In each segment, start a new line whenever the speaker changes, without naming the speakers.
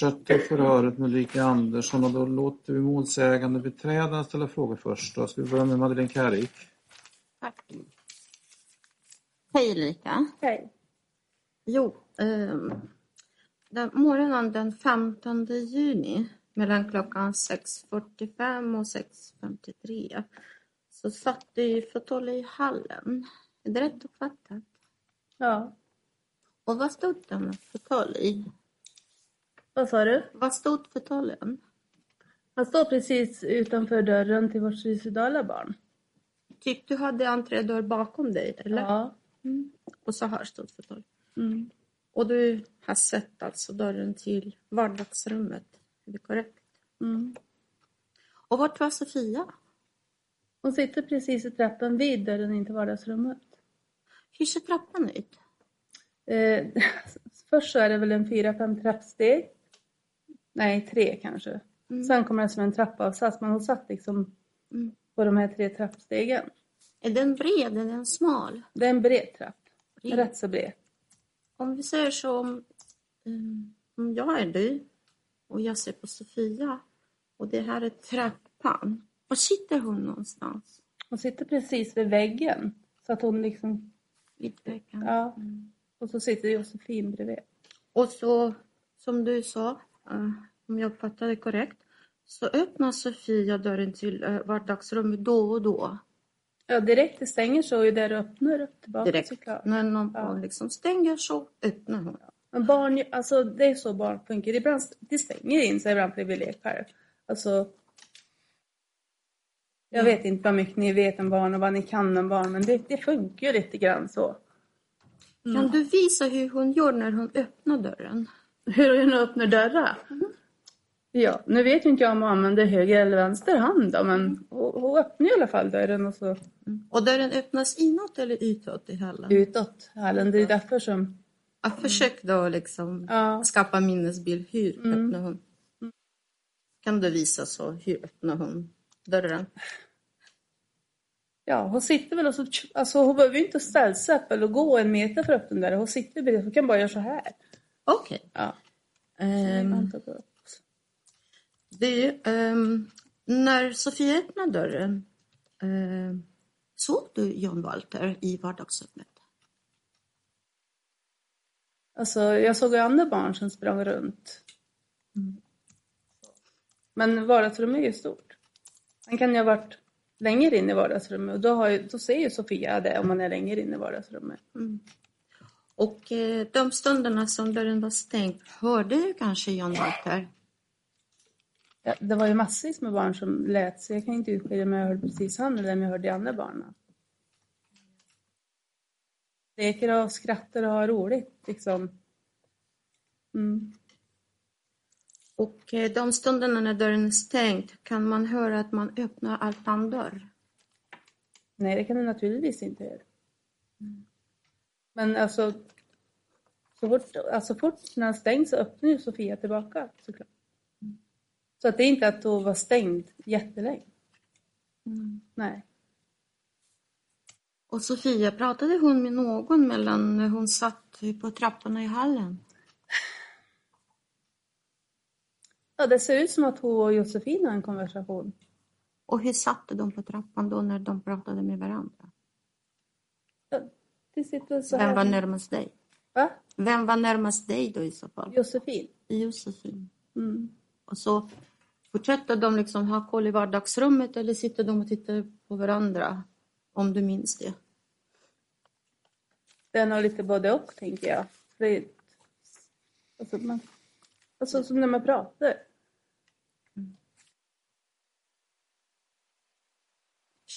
Fortsätter förhöret med Ulrika Andersson och då låter vi målsägande beträdande ställa frågor först. Då ska vi börja med Madeleine Kärrik.
Tack. Hej Ulrika.
Hej.
Jo, ehm, den morgonen den 15 juni mellan klockan 6.45 och 6.53 så satt du i fåtölj i hallen. Är det rätt uppfattat?
Ja.
Och vad stod den fåtölj?
Vad sa du?
Vad stod fåtöljen?
Han står precis utanför dörren till vårt suicidala barn.
Typ du hade entrédörr bakom dig, eller?
Ja.
Mm. Och så här stod fåtölj.
Mm.
Och du har sett alltså dörren till vardagsrummet. Är det korrekt?
Mm.
Och vart var Sofia?
Hon sitter precis i trappan vid dörren in till vardagsrummet.
Hur ser trappan ut?
Eh, först så är det väl en fyra, fem trappsteg. Nej, tre kanske.
Mm.
Sen kommer det som en trappavsats, men hon satt liksom
Mm.
på de här tre trappstegen.
Är den bred? Är den smal?
Det är en bred trapp.
Bred.
Rätt så bred.
Om vi säger så om, um, om jag är du och jag ser på Sofia och det här är trappan. Var sitter hon någonstans?
Hon sitter precis vid väggen. Så att hon liksom,
Vid väggen.
ja.
Mm.
Och så sitter Josefin bredvid.
Och så, som du sa, om jag uppfattade korrekt, så öppnar Sofia dörren till uh, vardagsrummet då och då.
Ja, direkt det stänger så är det öppnar upp tillbaka
Direkt.
såklart.
När någon
Ja.
barn liksom stänger så öppnar hon.
Men barn, alltså det är så barn funkar. Ibland det stänger in sig, ibland blir vi lekar. Alltså, jag
Ja.
vet inte vad mycket ni vet om barn och vad ni kan om barn, men det, det funkar ju lite grann så.
Kan du visa hur hon gör när hon öppnar dörren?
Hur hon öppnar dörrar? Ja, nu vet ju inte jag om hon använder höger eller vänster hand då, men hon, hon öppnar i alla fall dörren och så
Och dörren öppnas inåt eller utåt i hallen?
utåt hallen. Det är därför som...
Ja, försök då liksom
Ja.
skapa minnesbild. Hur
Mm.
öppnar hon? Kan du visa så? Hur öppnar hon dörren?
Ja, hon sitter väl och så, alltså hon behöver ju inte ställa sig upp eller gå en meter för att öppna dörren. Hon sitter bredvid, hon kan bara göra så här.
Okej.
Ja.
Ehm, du, ehm, när Sofia öppnade dörren, ehm, såg du John Walter i vardagsrummet?
Alltså, jag såg ju andra barn som sprang runt. Men vardagsrummet är ju stort. Man kan ju ha varit längre in i vardagsrummet och då, har då ser ju Sofia det om man är längre in i vardagsrummet.
Mm. Och eh, de stunderna som dörren var stängd, hörde du kanske John Walter?
Ja, det var ju massvis med barn som lät så jag kan inte urskilja om jag hörde precis han eller om jag hörde de andra barnen. Leker och skrattar och har roligt liksom. Mm.
Och eh, de stunderna när dörren är stängd, kan man höra att man öppnar altandörr?
Nej, det kan du naturligtvis inte göra. Men alltså, så fort, alltså fort när han stängs så öppnar ju Sofia tillbaka såklart. Så att det är inte att hon var stängd jättelänge. Nej.
Och Sofia, pratade hon med någon mellan när hon satt på trapporna i hallen?
Ja, det ser ut som att hon och Josefin har en konversation.
Och hur satt de på trappan då när de pratade med varandra?
Ja,
Vem var närmast dig?
Va?
Vem var närmast dig då i så fall?
Josefin.
Josefin.
Mm.
Och så fortsätter de liksom ha koll i vardagsrummet eller sitter de och tittar på varandra? Om du minns det.
Det är nog lite både och, tänker jag. Det är, alltså, man, alltså som när man pratar.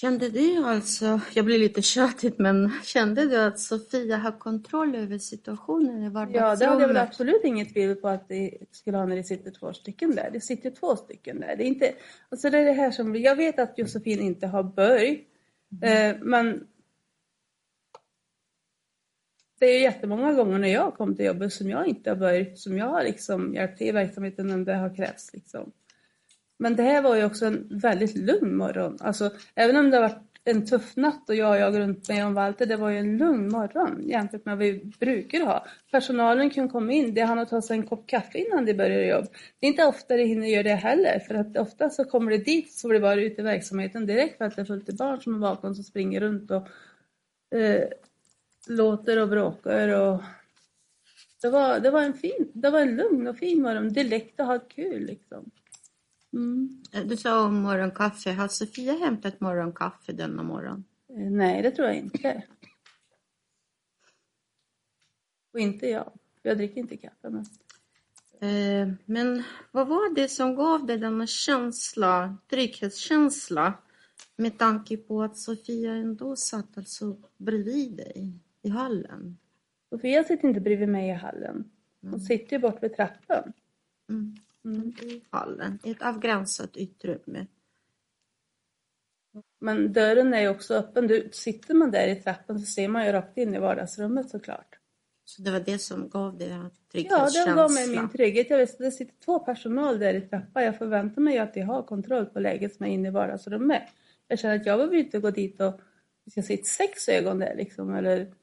Kände du alltså, jag blir lite tjatigt, men kände du att Sofia har kontroll över situationen i
Ja,
vardagsrummet?
det hade jag väl absolut inget tvivel på att det skulle ha när det sitter två stycken där. Det sitter två stycken där. Det är inte, alltså det är det här som, jag vet att Josefin inte har börj, eh, men det är ju jättemånga gånger när jag kom till jobbet som jag inte har börjat, som jag har liksom hjälpt till i verksamheten om det har krävts. Liksom. Men det här var ju också en väldigt lugn morgon. Alltså, även om det har varit en tuff natt och jag jag runt med om Walter, det var ju en lugn morgon jämfört med vad vi brukar ha. Personalen kunde komma in, det hann att ta sig en kopp kaffe innan de började jobb. Det är inte ofta de hinner göra det heller, för att ofta så kommer det dit så blir det bara ute i verksamheten direkt för att det är fullt i barn som är vakna som springer runt och eh, låter och bråkar och det var, det var en fin, det var en lugn och fin morgon. Det läckte och ha kul liksom. Mm.
Du sa om morgonkaffe. Har Sofia hämtat morgonkaffe denna morgon?
Eh, Nej, det tror jag inte. Och inte jag. Jag dricker inte kaffe. Men...
Eh, Men vad var det som gav dig denna känsla, trygghetskänsla med tanke på att Sofia ändå satt alltså bredvid dig i hallen?
Sofia sitter inte bredvid mig i hallen. Hon sitter ju bort vid trappan.
Mm.
Mm.
I hallen, i ett avgränsat utrymme.
Men dörren är ju också öppen. Du, sitter man där i trappan så ser man ju rakt in i vardagsrummet såklart.
Så det var det som gav dig en
Ja, det gav mig min trygghet. Jag visste, det sitter två personal där i trappan. Jag förväntar mig att de har kontroll på läget som är inne i vardagsrummet. Jag känner att jag behöver inte gå dit och det ska sitta sex ögon där liksom. Eller...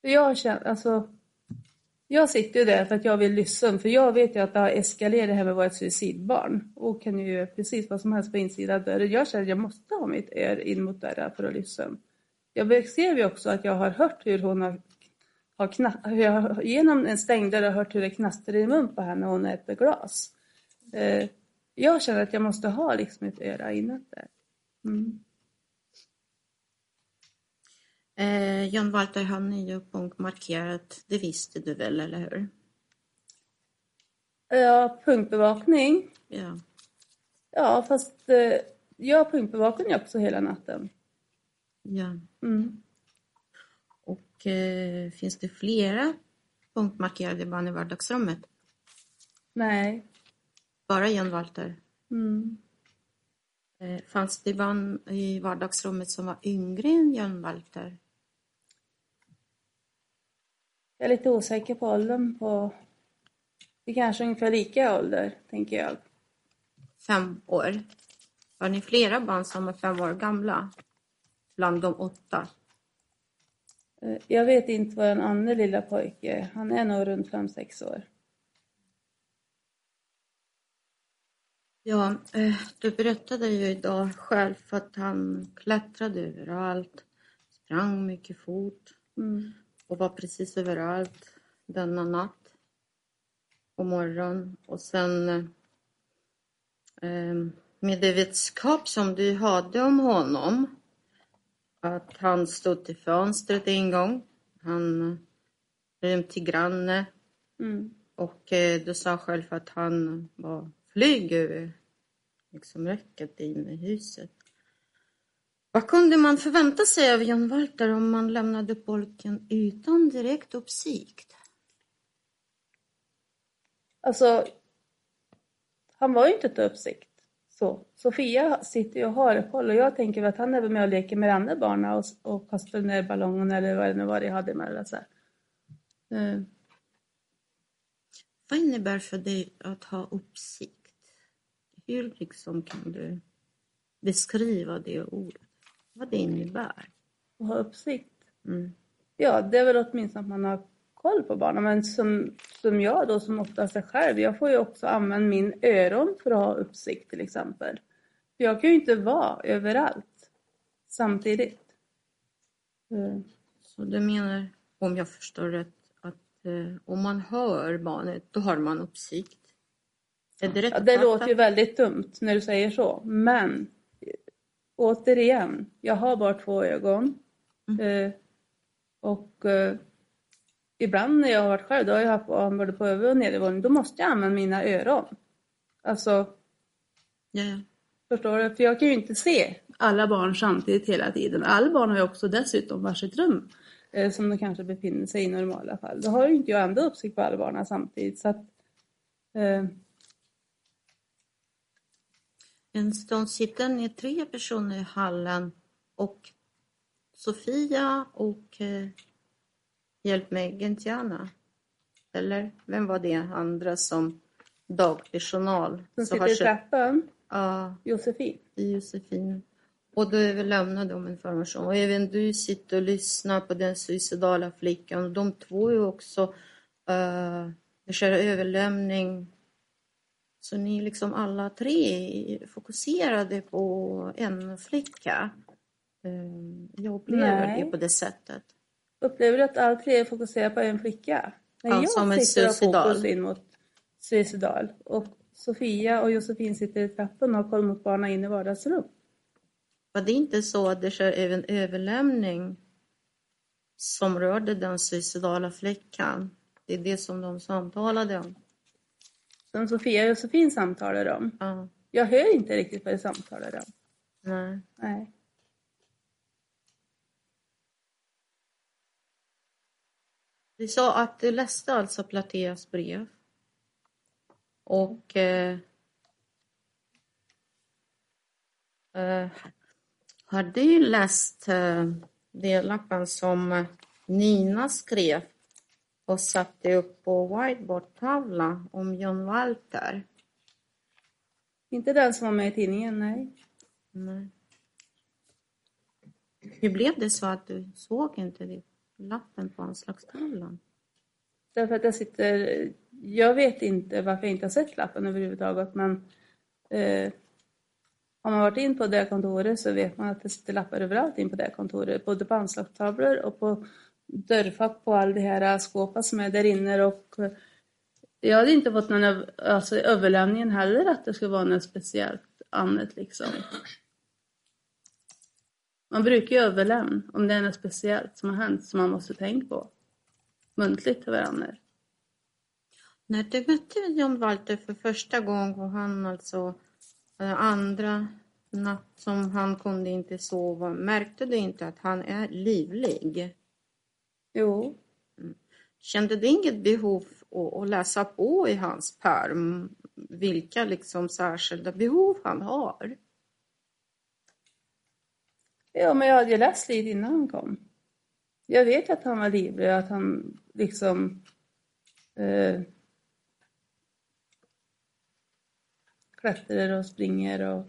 Jag känner, alltså... Jag sitter ju där för att jag vill lyssna. För jag vet ju att det har eskalerat det här med att vara ett suicidbarn. Och kan ju göra precis vad som helst på insidan av dörren. Jag känner att jag måste ha mitt öra in mot dörren för att lyssna. Jag ser ju också att jag har hört hur hon har har kna- hur jag genom en stängd dörr har hört hur det knastrar i mun på henne när hon äter glas. Eh, jag känner att jag måste ha liksom ett öra inåt där. Mm.
Eh, Jan Walter har nio punktmarkerat, det visste du väl, eller hur?
Ja, punktbevakning.
Ja.
Ja, fast eh, jag ju också hela natten.
ja.
Mm.
Och eh, finns det flera punktmarkerade barn i vardagsrummet?
Nej.
Bara Jan Walter?
Mm.
Eh, fanns det barn i vardagsrummet som var yngre än Jan Walter?
Jag är lite osäker på åldern på... Det är kanske ungefär lika ålder, tänker jag.
Fem år? Var ni flera barn som var fem år gamla? Bland de åtta?
Eh, Jag vet inte vad den andra lilla pojke är. Han är nog runt fem sex år.
Ja, eh, du berättade ju idag själv att han klättrade överallt, sprang mycket fort
Mm.
Och var precis överallt denna natt och morgon. Och sen eh, med det vetskap som du hade om honom, att han stod till fönstret en gång, han rymde till granne
Mm.
och eh, du sa själv att han var flyg över liksom räcket in i huset. Vad kunde man förvänta sig av Jan Walter om man lämnade pojken utan direkt uppsikt?
Alltså, han var ju inte till uppsikt. Så. Sofia sitter ju och har koll och jag tänker att han är väl med och leker med de andra barnen och, och kastar ner ballongen eller vad det nu var de hade med sig.
Eh, vad innebär för dig att ha uppsikt? Hur liksom kan du beskriva det ordet? Vad det innebär?
Och ha uppsikt.
Mm.
Ja, det är väl åtminstone att man har koll på barnen. Men som, som jag då, som oftast är själv, jag får ju också använda min öron för att ha uppsikt till exempel. För jag kan ju inte vara överallt samtidigt. Mm.
Så du menar, om jag förstår rätt, att eh, om man hör barnet, då har man uppsikt? Är det rätt
Ja, det låter ju väldigt dumt när du säger så, men återigen, jag har bara två ögon. Eh, och eh, ibland när jag har varit själv, då har jag haft både på över och nedervåning, då måste jag använda mina öron. Alltså,
ja.
förstår du? För jag kan ju inte se alla barn samtidigt hela tiden. Alla barn har ju också dessutom varsitt rum eh, som de kanske befinner sig i i normala fall. Då har ju inte jag ändå uppsikt på alla barnen samtidigt. Så att, eh,
En stund sitter ni tre personer i hallen och Sofia och eh, hjälp mig, Gentiana. Eller vem var det andra som dagpersonal?
som
Så
sitter i trappan,
Ja,
Josefin.
Josefin. Och då överlämnar de information. Och även du sitter och lyssnar på den suicidala flickan. Och de två är också kör överlämning. Så ni är liksom alla tre fokuserade på en flicka. Eh, jag upplever
Nej.
det på det sättet.
Upplever du att alla tre fokuserar på en flicka? Nej,
Ja,
jag
som
sitter och
suicidal.
fokus in mot suicidal. Och Sofia och Josefin sitter i trappan och har koll mot barnen in i vardagsrum.
Var det inte så att det sker även överlämning som rörde den suicidala flickan? Det är det som de samtalade om.
Som Sofia och Josefin samtalar om.
Ja,
Jag hör inte riktigt vad de samtalar om.
nej.
Nej.
Du sa att du läste alltså Plateas brev. Och eh, eh, har du läst eh, det lappen som Nina skrev och satte upp på whiteboardtavla om John Walter?
Inte den som var med i tidningen, nej.
Nej. Hur blev det så att du såg inte det, lappen på anslagstavlan?
Därför att jag sitter... Jag vet inte varför jag inte har sett lappen överhuvudtaget, men eh, har man varit in på det kontoret så vet man att det sitter lappar överallt in på det kontoret. Både på anslagstavlor och på dörrfack på all de här skåpen som är där inne. Och eh, jag hade inte fått någon öv- alltså, överlämningen heller att det skulle vara något speciellt annat liksom. Man brukar ju överlämna om det är något speciellt som har hänt som man måste tänka på. Muntligt till varandra.
När du mötte John Walter för första gången och han alltså eh, andra natt som han kunde inte sova, märkte du inte att han är livlig?
Jo,
Kände du inget behov att, läsa på i hans pärm vilka liksom särskilda behov han har?
Ja, men jag hade ju läst lite innan han kom. Jag vet att han var livlig, att han liksom eh, klättrar och springer och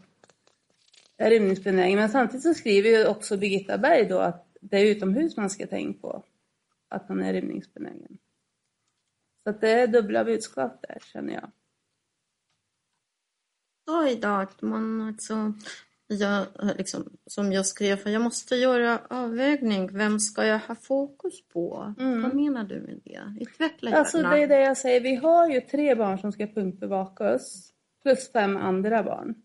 är rymningsbenägen. Men samtidigt så skriver ju också Birgitta Berg då att det är utomhus man ska tänka på att han är rymningsbenägen. Så att det är dubbla budskap där, känner jag.
sa idag att man alltså, jag, liksom, som jag skrev, för jag måste göra avvägning. Vem ska jag ha fokus på?
Mm.
Vad menar du med det? Utveckla gärna.
Alltså det är det jag säger, vi har ju tre barn som ska punktbevakas plus fem andra barn.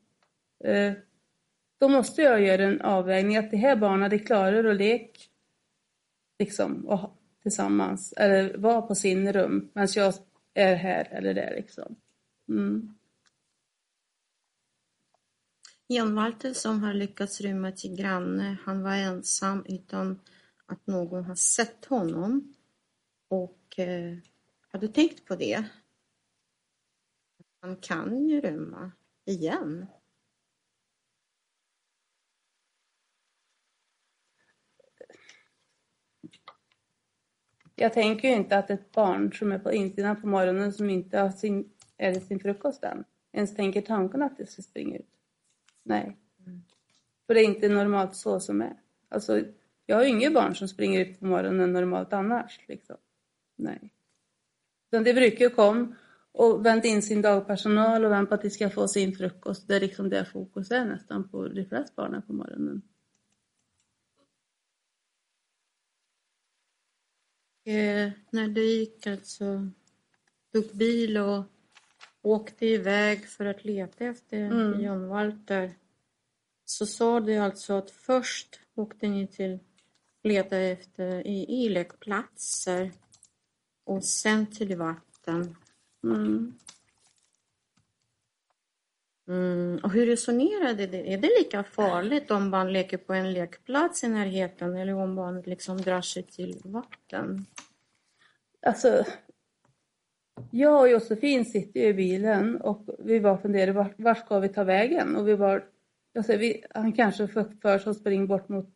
Eh, då måste jag göra en avvägning att de här barnen de klarar att leka liksom, och tillsammans eller vara på sin rum medan jag är här eller där liksom. Mm.
Jan Walter som har lyckats rymma till granne, han var ensam utan att någon har sett honom. Och eh, har du tänkt på det? Han kan ju rymma igen.
Jag tänker ju inte att ett barn som är på insidan på morgonen som inte har sin, ätit sin frukost än ens tänker tanken att det ska springa ut. Nej. För det är inte normalt så som är. Alltså, jag har ju inga barn som springer ut på morgonen normalt annars. Liksom. Nej. Utan det brukar ju komma och vänta in sin dagpersonal och vänta på att de ska få sin frukost. Det är liksom det fokus är nästan på de flesta barnen på morgonen.
Eh, när du gick alltså, tog bil och åkte iväg för att leta efter
Mm.
John Walter så sa du alltså att först åkte ni till leta efter i, i lekplatser och sen till vatten.
Mm.
Mm, och hur resonerade det? Är det lika farligt om barn leker på en lekplats i närheten eller om barnet liksom drar sig till vatten?
Alltså, jag och Josefin sitter ju i bilen och vi bara funderade vart, vart ska vi ta vägen? Och vi var, alltså vi, han kanske för, för sig att springa bort mot...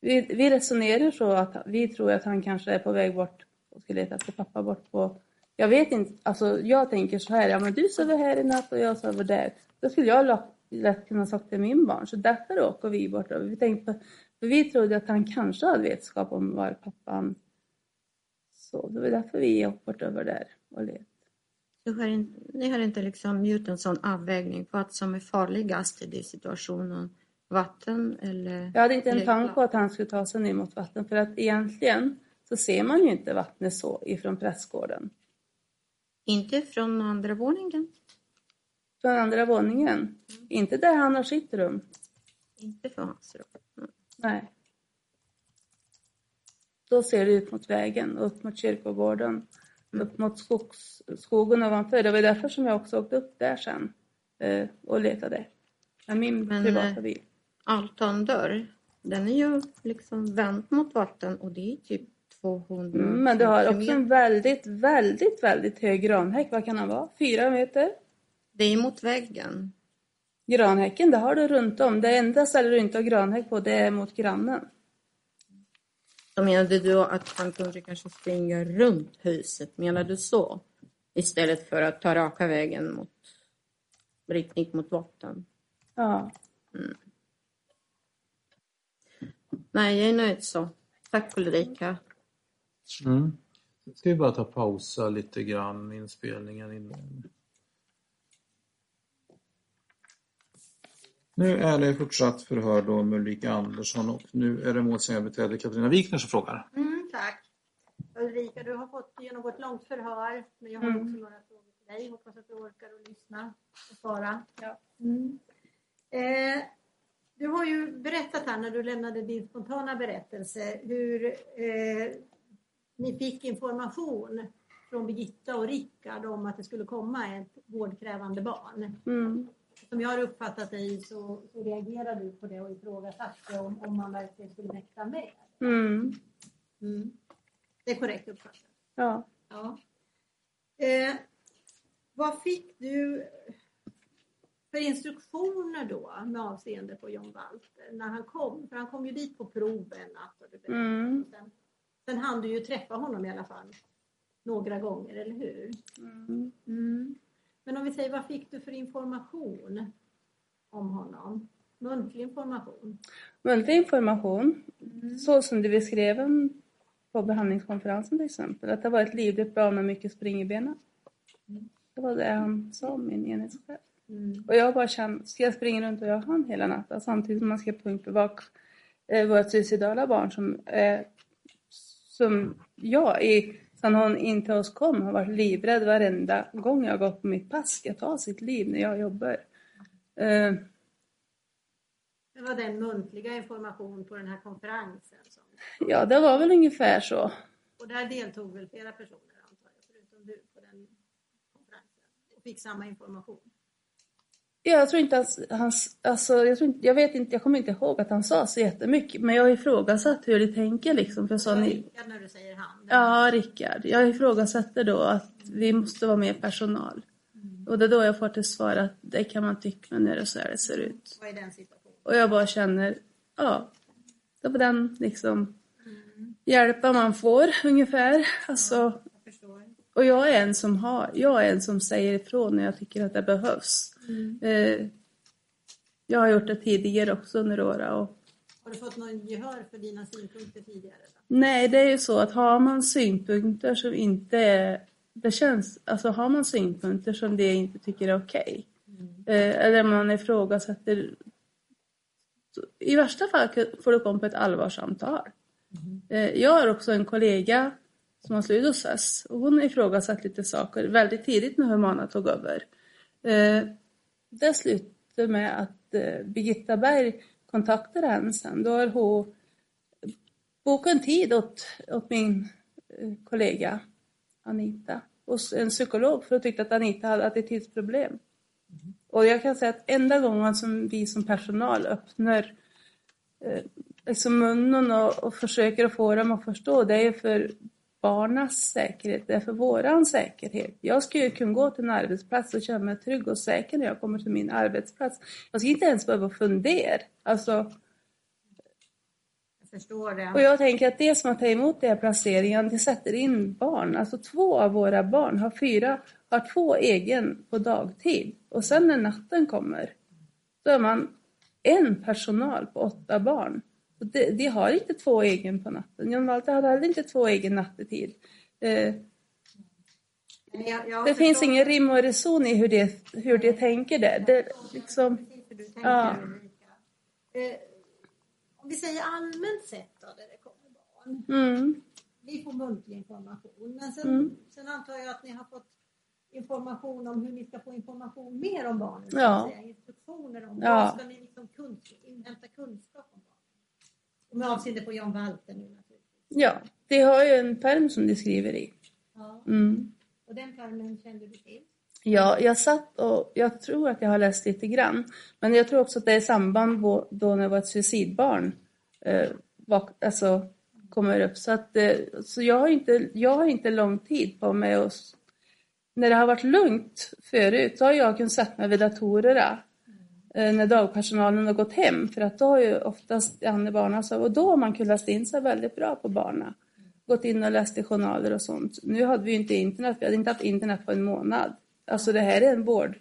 Vi, vi resonerar så att vi tror att han kanske är på väg bort och ska leta efter pappa bort på... Jag vet inte, alltså jag tänker så här, ja men du sover här i natt och jag sover där. Då skulle jag lätt, kunna sagt till min barn, så därför åker vi bort. Vi tänkte, för vi trodde att han kanske hade vetskap om var pappan så det var därför vi hoppat över där och let.
Du har inte, ni har inte liksom gjort en sån avvägning på vad som är farligast i den situationen? Vatten eller
Jag hade inte en tanke på att han skulle ta sig ner mot vatten för att egentligen så ser man ju inte vattnet så ifrån prästgården.
Inte från andra våningen?
Från andra våningen. Inte där han har sitt rum.
Inte från hans rum? Mm.
Nej. Då ser det ut mot vägen, upp mot kyrkogården, upp mot skogs, skogen ovanför. Det var därför som jag också åkte upp där sen eh, och letade. Med min
Men,
privata
eh,
bil.
Altandörr, den är ju liksom vänd mot vatten och det är typ 200
Mm, men det har också en väldigt, väldigt, väldigt hög granhäck. Vad kan den vara? Fyra meter?
Det är mot väggen.
Granhäcken, det har du runt om. Det enda stället du inte har granhäck på, det är mot grannen.
Så menade du att han kunde kanske springa runt huset? Menar du så? Istället för att ta raka vägen mot riktning mot vatten?
Ja.
Nej, jag är nöjd så. Tack Ulrika.
Mm. Ska vi bara ta pausa lite grann inspelningen innan. Nu är det fortsatt förhör då med Ulrika Andersson och nu är det målsägandebiträde Katarina Wikner som frågar.
Mm, tack. Ulrika, du har fått genomgå ett långt förhör, men jag har
Mm.
också några frågor till dig. Hoppas att du orkar och lyssna och svara.
Ja.
Mm. Eh, du har ju berättat här när du lämnade din spontana berättelse hur eh, ni fick information från Birgitta och Rickard om att det skulle komma ett vårdkrävande barn.
Mm.
Som jag har uppfattat dig så, så reagerade du på det och ifrågasatte om, om man verkligen skulle mäkta med.
Mm.
Mm. Det är korrekt uppfattat.
Ja.
Ja. Eh, vad fick du för instruktioner då med avseende på John Walter när han kom? För han kom ju dit på prov en natt. Och sen, sen hann du ju träffa honom i alla fall några gånger, eller hur?
Mm.
Mm. Men om vi säger, vad fick du för information om honom? Muntlig information?
Muntlig information, så som du beskrev på behandlingskonferensen till exempel, att det var ett livligt barn med mycket spring i benen. Det var det han sa, min enhetschef.
Mm.
Och jag bara kände, ska jag springa runt och göra han hela natten samtidigt som man ska punktbevaka eh, vårt suicidala barn som, eh, som jag i, sen hon in till oss kom har varit livrädd varenda gång jag gått på mitt pass. Jag ta sitt liv när jag jobbar? Eh,
Det var den muntliga information på den här konferensen. Som,
ja, det var väl ungefär så.
och där deltog väl flera personer antar jag, förutom du på den konferensen och fick samma information.
Jag tror inte att han, alltså, jag, tror inte, jag vet inte, jag kommer inte ihåg att han sa så jättemycket, men jag har ifrågasatt hur de tänker liksom. För jag sa,
Det
ni,
Rickard när du säger han.
Ja, Rickard. Jag ifrågasätter då att vi måste vara mer personal. Och det är då jag får till svar att det kan man tycka, men när det så här det ser ut.
Vad är den situationen?
Och jag bara känner, ja, det var den liksom hjälpen man får ungefär. Alltså,
Jag förstår.
och jag är en som har, jag är en som säger ifrån när jag tycker att det behövs. Eh, jag har gjort det tidigare också under åren och
Har du fått någon gehör för dina synpunkter tidigare? Då?
Nej, det är ju så att har man synpunkter som inte är... Det känns, alltså har man synpunkter som det inte tycker är okej. Eh, eller man ifrågasätter... så I värsta fall får det komma på ett allvarssamtal. Eh, jag har också en kollega som har slutat hos oss och hon ifrågasatt lite saker väldigt tidigt när Humana tog över. Eh, det slutade med att eh, Birgitta Berg kontaktade henne sen. Då har hon boka en tid åt, åt min eh, kollega Anita hos en psykolog för att tyckte att Anita hade attitydsproblem. Och jag kan säga att enda gången som vi som personal öppnar eh, liksom munnen och, och försöker att få dem att förstå, det är för barnas säkerhet, det är för våran säkerhet. Jag ska ju kunna gå till en arbetsplats och känna mig trygg och säker när jag kommer till min arbetsplats. Jag ska inte ens behöva fundera. Alltså,
Jag
och jag tänker att det som har tagit emot den här placeringen, det sätter in barn. Alltså två av våra barn har fyra, har två egen på dagtid. Och sen när natten kommer, då är man en personal på åtta barn. De, de har inte två egen på natten. John Walter hade heller inte två egen nattetid. Eh,
jag- jag
det finns ingen rim och reson i hur det, hur det tänker det. det liksom, Ja.
Eh, om vi säger allmänt sett då, där det kommer barn.
mm,
Vi får muntlig information, men sen,
Mm.
sen antar jag att ni har fått information om hur ni ska få information mer om barnen.
Ja.
Instruktioner om
Ja.
vad ska ni liksom kunskap, inhämta kunskap om barnen. Med avseende på Jan Walter nu naturligtvis.
ja, de har ju en pärm som de skriver i.
Ja.
Mm.
Och den pärmen kände du till?
Ja, jag satt och jag tror att jag har läst lite grann. Men jag tror också att det är i samband då när jag var ett suicidbarn eh, var, alltså, kommer upp. Så, att, eh, så jag, har inte, jag har inte lång tid på mig. Och, när det har varit lugnt förut så har jag kunnat sätta mig vid datorerna Eh, när dagpersonalen har gått hem. För att då har ju oftast Anne barnen och då har man kunnat in sig väldigt bra på barnen. Gått in och läst i journaler och sånt. Nu hade vi ju inte internet, vi hade inte haft internet på en månad. Alltså det här är en vård,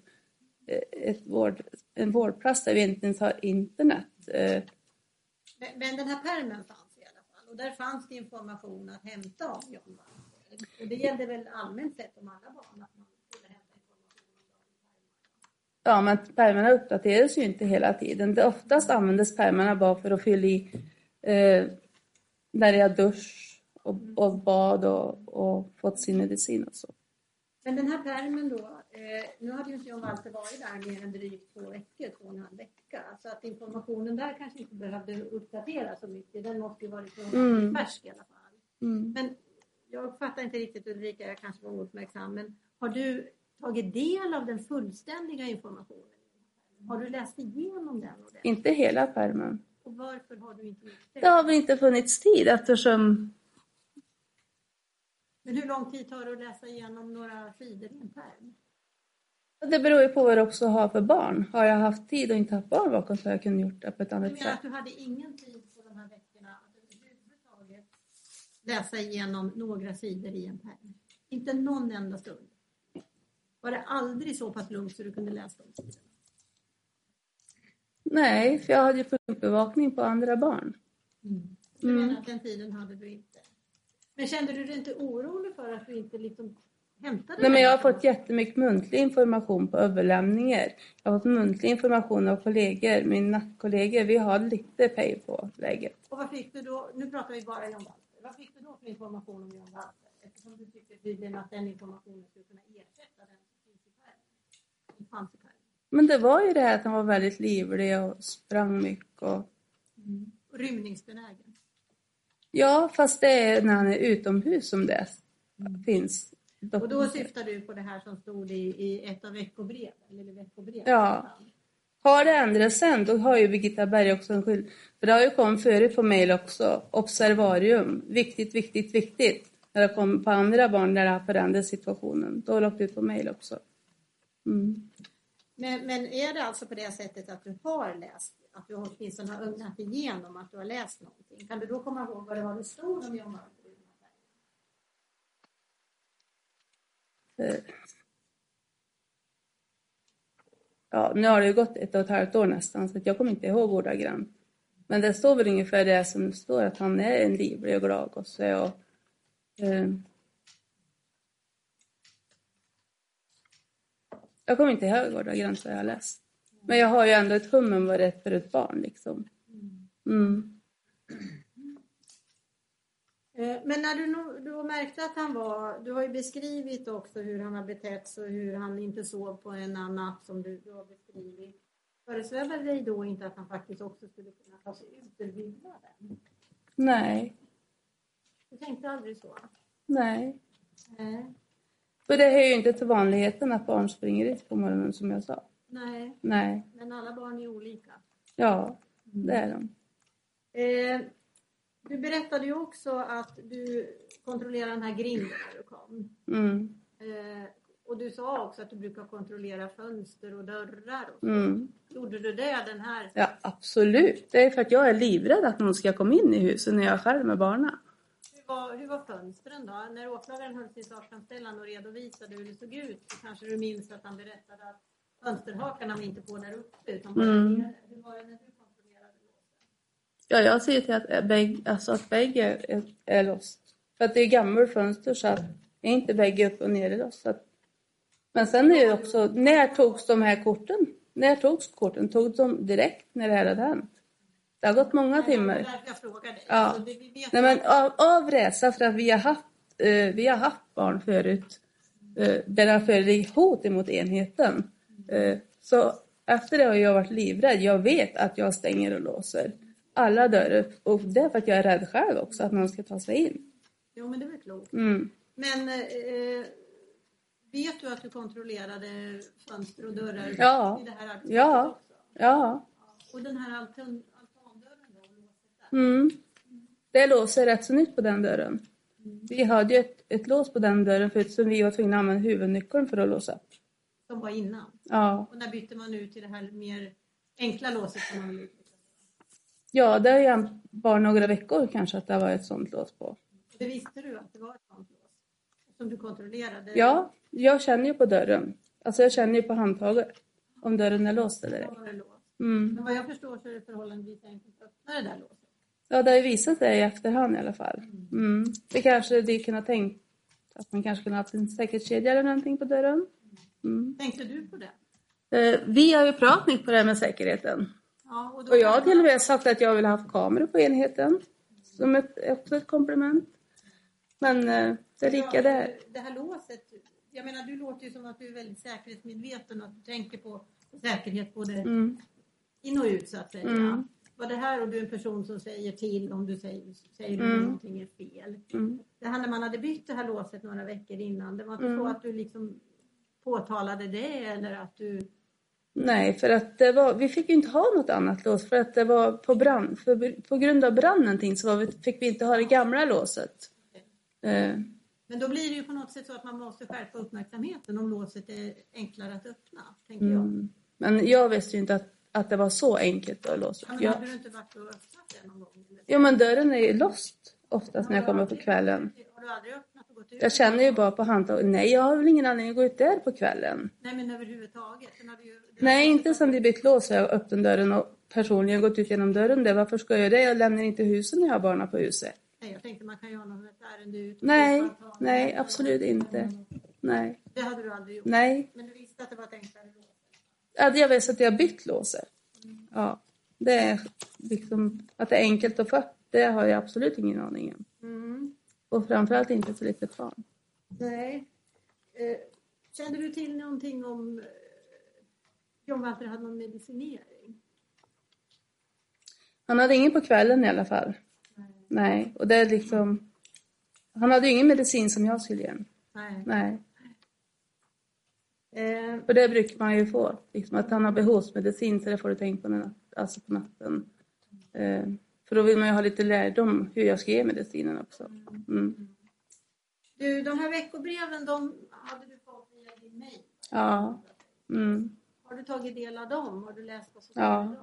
eh, ett vård, en vårdplats där vi inte ens har internet. Eh.
Men, men den här pärmen fanns i alla fall och där fanns det information att hämta om John Walter. Och det gällde väl allmänt sett om alla barn att man skulle hämta information om dem.
Ja, men pärmarna uppdateras ju inte hela tiden. Det oftast användes pärmarna bara för att fylla i eh, när jag dusch och, och bad och, och fått sin medicin och så.
Men den här pärmen då, eh, nu hade ju inte Jan Walter varit där mer än drygt två veckor, två och en halv vecka. Så att informationen där kanske inte behövde uppdateras så mycket. Den måste ju varit
Mm.
färsk i alla fall.
Mm.
Men jag uppfattar inte riktigt Ulrika, jag kanske var ouppmärksam, men har du tagit del av den fullständiga informationen? Har du läst igenom den ordentligt?
Inte hela pärmen.
Och varför har du inte gjort det?
Det har väl inte funnits tid eftersom
Men hur lång tid tar det att läsa igenom några sidor i en pärm?
det beror ju på vad du också har för barn. Har jag haft tid och inte haft barn bakom så har jag kunnat gjort det på ett
Du
annat
menar
sätt.
att du hade ingen tid på de här veckorna att överhuvudtaget läsa igenom några sidor i en pärm? Inte någon enda stund? Var det aldrig så pass lugnt så du kunde läsa de sidorna?
Nej, för jag hade ju punktbevakning på andra barn.
Du
Mm.
menar att den tiden hade du inte? Men kände du dig inte orolig för att du inte liksom hämtade
Nej, men jag har fått jättemycket muntlig information på överlämningar. Jag har fått muntlig information av kollegor. Mina kollegor, vi har lite pej på läget.
Och vad fick du då? Nu pratar vi bara Jan Walter. Vad fick du då för information om Jan Walter? Eftersom du tycker tydligen att den informationen skulle kunna ersätta den som finns i pärmen. Som fanns i pärmen.
Men det var ju det här att han var väldigt livlig och sprang mycket. Och...
Och rymningsbenägen.
Ja, fast det är när han är utomhus som det finns.
Och då syftar du på det här som stod i, i ett av veckobreven? Eller veckobrev,
Ja. Har det ändrats sen, då har ju Birgitta Berg också en skyld. För det har ju kommit förut på mejl också. Observarium. Viktigt, viktigt, viktigt. När det kommer på andra barn där det har förändrat situationen. Då har det åkt ut på mejl också. Mm.
Men, men är det alltså på det sättet att du har läst, att du åtminstone har ögnat igenom att du har läst någonting? Kan du då komma ihåg vad det var det stod om pärmen?
Eh. Ja, nu har det ju gått ett och ett halvt år nästan så att jag kommer inte ihåg ordagrant. Men det står väl ungefär det som står att han är en livlig och glad gosse och eh, Jag kommer inte ihåg ordagrant vad jag har läst. Men jag har ju ändå ett hum om vad det är för ett barn liksom. Mm.
Eh, Men när du, du märkte att han var, du har ju beskrivit också hur han har betett sig och hur han inte sov på en annan natt som du, du har beskrivit. Föresvävade dig då inte att han faktiskt också skulle kunna ta sig ut ur byggnaden?
Nej,
Du tänkte aldrig så?
nej.
Nej.
För det hör ju inte till vanligheten att barn springer ut på morgonen som jag sa.
Nej,
Nej,
men alla barn är olika.
ja, det är de.
Eh, du berättade ju också att du kontrollerade den här grinden när du kom.
Mm.
Eh, och du sa också att du brukar kontrollera fönster och dörrar. Och så.
Mm.
Gjorde du det den här?
Ja, absolut. Det är för att jag är livrädd att någon ska komma in i huset när jag är själv med barnen.
Hur var, hur var fönstren då? När åklagaren höll sin sakframställan och redovisade hur det såg ut så kanske du minns att han berättade att fönsterhakarna var inte på där uppe utan bara
Mm.
nere. Hur var det när du kontrollerade låsen?
Ja, jag ser till att vägg, alltså att vägg är, är, är låst. För att det är gammal fönster så att är inte vägg upp och ner. Så att, men sen är det också, när togs de här korten? När togs korten? Togs de direkt när det här hade hänt? Det har gått många timmar. Ja.
Alltså,
Nej, men av, av rädsla för att vi har haft, eh, vi har haft barn förut eh, där det har förelegat hot emot enheten. Eh, så efter det har jag varit livrädd. Jag vet att jag stänger och låser alla dörrar. Och det är för att jag är rädd själv också att någon ska ta sig in.
Jo, men det är väl klokt.
Mm.
Men eh, vet du att du kontrollerade fönster och dörrar
Ja.
i det här arbetssättet
Ja.
också?
Ja.
Och den här altan, altandörren då? låset där?
Mm. Det låser rätt så nytt på den dörren. Vi hade ju ett, ett lås på den dörren förut som vi var tvungna att använda huvudnyckeln för att låsa.
Som var innan.
Ja.
Och när bytte man ut till det här mer enkla låset som man?
Ja, det är bara några veckor kanske att det var ett sånt lås på.
Det visste du att det var ett sånt lås? Som du kontrollerade?
Ja, jag känner ju på dörren. Alltså jag känner ju på handtaget om dörren är låst eller ej. Mm.
Men vad jag förstår så är det förhållandevis enkelt att öppna det där låset.
Ja, det har ju visat sig i efterhand i alla fall. Mm. Det kanske de kunde ha tänkt att man kanske kunde ha haft en säkerhetskedja eller någonting på dörren. Mm.
Tänkte du på det?
Eh, vi har ju pratat mycket på det här med säkerheten.
Ja, och,
Och jag har till och med sagt att jag vill ha haft kameror på enheten. Som ett, också ett komplement. Men eh, det är lika
Ja,
där.
Det här låset, jag menar du låter ju som att du är väldigt säkerhetsmedveten och att du tänker på säkerhet både
Mm.
in och ut så att säga.
Mm.
Var det här och du är en person som säger till om du säger, säger
Mm.
om någonting är fel.
Mm.
Det här när man hade bytt det här låset några veckor innan, det var inte
Mm.
så att du liksom påtalade det eller att du...
Nej, för att det var, vi fick ju inte ha något annat lås för att det var på brand. För, på grund av branden så var vi, fick vi inte ha det gamla låset. Eh,
Men då blir det ju på något sätt så att man måste skärpa uppmärksamheten om låset är enklare att öppna, tänker jag.
mm. Men jag visste ju inte att, att det var så enkelt att låsa
Ja,
upp.
men
Jag,
hade du inte varit och öppnat det någon gång? Eller?
ja, men dörren är ju låst oftast när jag kommer på kvällen.
Har du aldrig öppnat och gått ut?
Jag känner ju bara på handtaget. Nej, jag har väl ingen anledning att gå ut där på kvällen.
Nej, men överhuvudtaget. Ju...
Nej, inte sen det bytt lås har jag öppnat dörren och personligen gått ut genom dörren. Där. Varför ska jag göra det? Jag lämnar inte huset när jag har barnen på huset.
Nej, jag tänkte man kan ju ha något ärende ut.
Nej, nej, absolut inte. Nej,
Det hade du aldrig gjort.
nej.
Men du visste att det var ett enklare lås.
Jag vet att jag har bytt låset. Ja, det är liksom att det är enkelt att få upp, det har jag absolut ingen aning om.
Mm.
Och framförallt inte för litet barn.
Nej. Eh, kände du till någonting om eh, John Walter hade någon medicinering?
Han hade ingen på kvällen i alla fall. Nej, och det är liksom... Han hade ju ingen medicin som jag skulle ge.
Nej.
Nej,
Eh,
för det brukar man ju få. Liksom att han har behovsmedicin så det får du tänka på, alltså på natten. Eh, för då vill man ju ha lite lärdom hur jag ska ge medicinen också. Mm.
du, de här veckobreven, de hade du fått via din mejl.
Ja. Mm.
Har du tagit del av dem? Har du läst vad som står
Ja.
dem?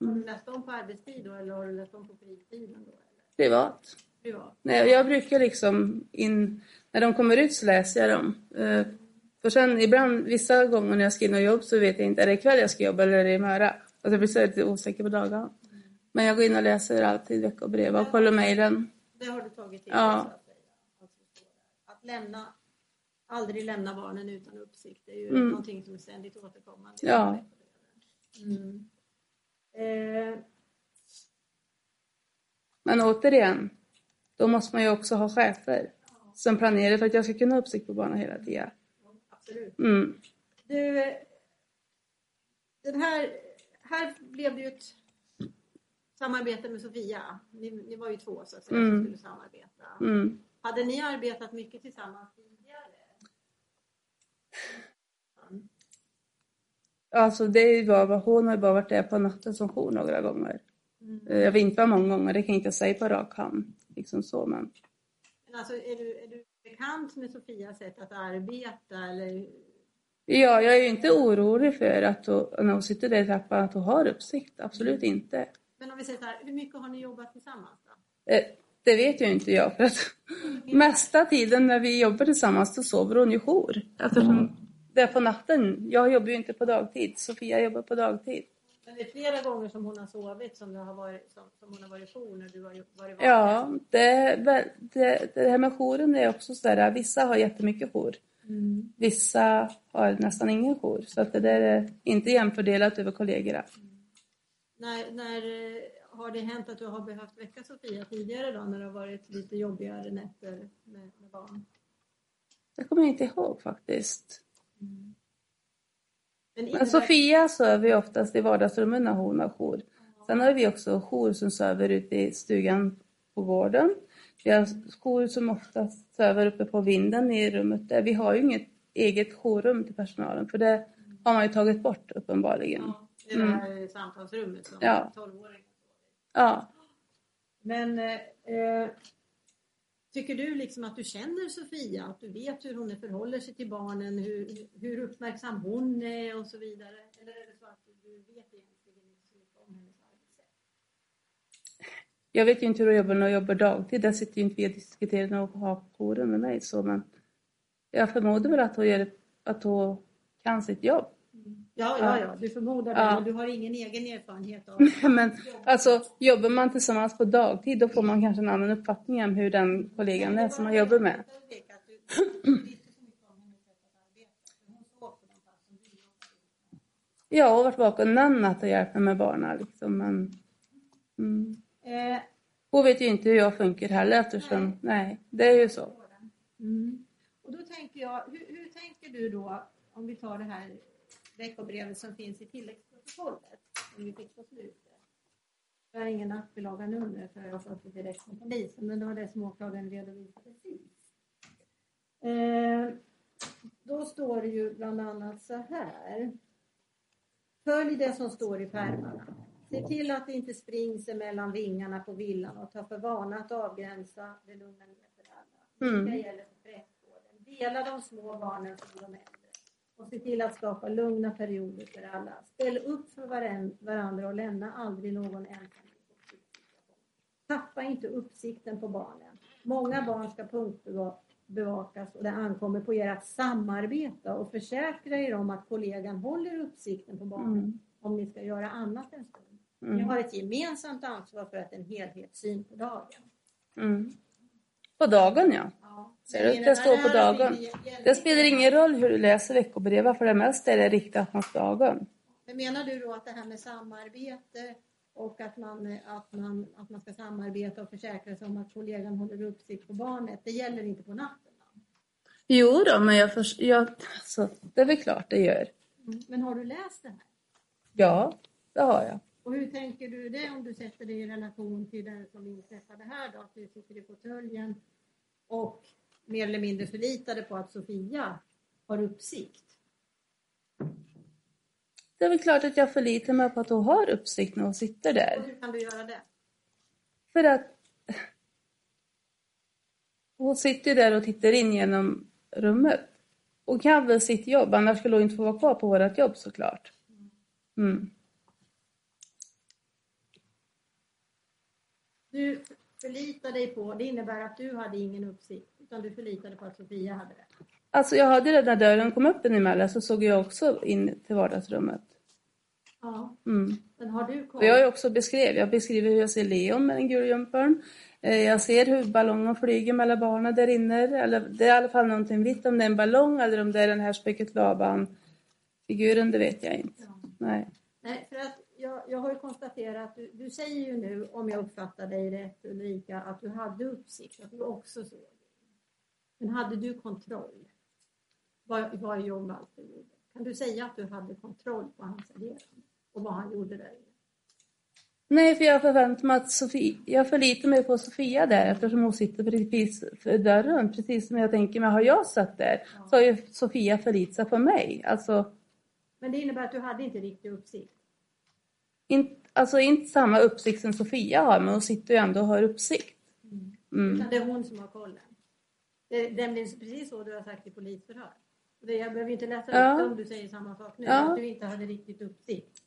Ja. Har du läst dem på arbetstid då eller har du läst dem på fritiden då? Eller?
Privat.
Privat?
Nej, jag brukar liksom, in, när de kommer ut så läser jag dem. För sen ibland, vissa gånger när jag ska in och jobba så vet jag inte, är det ikväll jag ska jobba eller är det imorgon? Alltså jag blir så lite osäker på dagarna. Men jag går in och läser alltid veckobrev och kollar mejlen.
Det har du tagit till
Ja.
dig. Att lämna, aldrig lämna barnen utan uppsikt det är ju
Mm.
någonting som är ständigt återkommande.
Ja.
Mm. Eh,
Men återigen, då måste man ju också ha chefer som planerar för att jag ska kunna ha uppsikt på barnen hela tiden.
Absolut.
Mm.
Du, den här, här blev det ju ett samarbete med Sofia. Ni, ni var ju två så att säga som
Mm.
skulle samarbeta.
Mm.
Hade ni arbetat mycket tillsammans tidigare?
Alltså det bara, hon har bara varit där på natten som jour några gånger.
Mm.
Jag vet inte vad många gånger, det kan jag inte säga på rak hand. Liksom så, men.
Men alltså, är, du, är du bekant med Sofias sätt att arbeta? Eller?
Ja, jag är ju inte orolig för att hon, när hon sitter där i trappan att hon har uppsikt. Absolut inte.
Men om vi säger så här, hur mycket har ni jobbat tillsammans? Då?
Eh, Det vet ju inte jag för att mesta tiden när vi jobbar tillsammans så sover hon ju jour. Eftersom det är på natten. Jag jobbar ju inte på dagtid. Sofia jobbar på dagtid.
Det är flera gånger som hon har sovit som, det har varit, som, som hon har varit jour när du har varit vaken?
Ja, det, det, det här med jouren är också så där. Vissa har jättemycket jour.
Mm.
Vissa har nästan ingen jour. Så att det där är inte jämfördelat över kollegorna.
När, när eh, har det hänt att du har behövt väcka Sofia tidigare då när det har varit lite jobbigare nätter med, med barn?
Det kommer jag inte ihåg faktiskt.
Men
Sofia söver ju oftast i vardagsrummet när hon har jour. Sen har vi också jour som söver ute i stugan på gården. Vi har jour som oftast söver uppe på vinden i rummet där. Vi har ju inget eget jourrum till personalen för det har man ju tagit bort uppenbarligen.
Ja, det är det här samtalsrummet som
Ja.
12-åringen
Ja,
Men eh, eh, tycker du liksom att du känner Sofia? Att du vet hur hon förhåller sig till barnen? Hur, hur uppmärksam hon är och så vidare? Eller är det så att du vet egentligen inte så mycket om hennes arbetssätt?
jag vet ju inte hur hon jobbar när hon jobbar dagtid. Där sitter ju inte vi och diskuterar när hon har jouren med mig. Så, men jag förmodar väl att hon, gör, att hon kan sitt jobb.
Ja, ja, ja, du förmodar det.
Ja.
Men du har ingen egen erfarenhet av
Men alltså, jobbar man tillsammans på dagtid då får man kanske en annan uppfattning om hur den kollegan är som man jobbar med. Jag har varit vaken en natt och hjälpt mig med barnen. Liksom, men, mm.
Eh,
Hon vet ju inte hur jag funkar heller eftersom, nej, det är ju så.
Mm. Och då tänker jag, hur, hur tänker du då, om vi tar det här veckobrevet som finns i tilläggsprotokollet, som vi fick på slutet. Jag har ingen nattbilaga nummer för jag har fått det direkt från polisen, men det var det som åklagaren redovisade precis. Eh, då står det ju bland annat så här. Följ det som står i pärmarna. Se till att det inte springs mellan vingarna på villan och ta för vana att avgränsa det lugna ner för alla.
Mm.
Det gäller för prästgården. Dela de små barnen som de äldre. Och se till att skapa lugna perioder för alla. Ställ upp för varandra och lämna aldrig någon ensam. Tappa inte uppsikten på barnen. Många barn ska punktbevakas och det ankommer på er att samarbeta och försäkra er om att kollegan håller uppsikten på barnen
Mm.
om ni ska göra annat en stund. Ni
Mm.
har ett gemensamt ansvar för att en helhetssyn på dagen.
Mm. På dagen ja.
Ja.
Ser du?
Men
Det står på dagen. Det spelar ingen roll hur du läser veckobrevet för det mesta är det riktat mot dagen.
Men menar du då att det här med samarbete och att man, att man, att man ska samarbeta och försäkra sig om att kollegan håller uppsikt på barnet, det gäller inte på natten? Då?
Jo då, men jag, förs- jag alltså, det är väl klart det gör.
Men har du läst det här?
Ja, det har jag.
Och hur tänker du det om du sätter det i relation till den som inträffade här då? Att du sitter i fåtöljen och mer eller mindre förlitade på att Sofia har uppsikt.
Det är väl klart att jag förlitar mig på att hon har uppsikt när hon sitter
Och
där.
hur kan du göra det?
För att hon sitter där och tittar in genom rummet. Hon kan väl sitt jobb, annars skulle hon inte få vara kvar på vårt jobb såklart. Mm.
Du förlitar dig på, det innebär att du hade ingen uppsikt, utan du förlitade på att Sofia hade det.
Alltså jag hade den när dörren kom upp emellan så såg jag också in till vardagsrummet.
Ja,
Mm.
men har du koll?
Jag också beskrivit, jag beskriver hur jag ser Leon med den gula jumpern. Eh, Jag ser hur ballongen flyger mellan barnen där inne. Eller det är i alla fall någonting vitt. Om det är en ballong eller om det är den här spöket Laban figuren, det vet jag inte.
Ja.
Nej.
Nej, för att jag, jag har ju konstaterat, du, du säger ju nu, om jag uppfattar dig rätt Ulrika, att du hade uppsikt, att du också såg. Men hade du kontroll? Vad, vad John Walter gjorde? Kan du säga att du hade kontroll på hans agerande och vad han gjorde där inne?
Nej, för jag förväntar mig att Sofia, jag förlitar mig på Sofia där eftersom hon sitter precis för dörren. Precis som jag tänker mig, har jag sett där så har ju Sofia förlitat sig på mig. Alltså,
Men det innebär att du hade inte riktig uppsikt?
In, alltså inte samma uppsikt som Sofia har, men hon sitter ju ändå och har uppsikt. Mm.
Utan det är hon som har kollen? Det, är precis så du har sagt i polisförhör? Jag behöver inte läsa
Ja.
upp om du säger samma sak nu,
Ja.
att du inte hade riktigt uppsikt.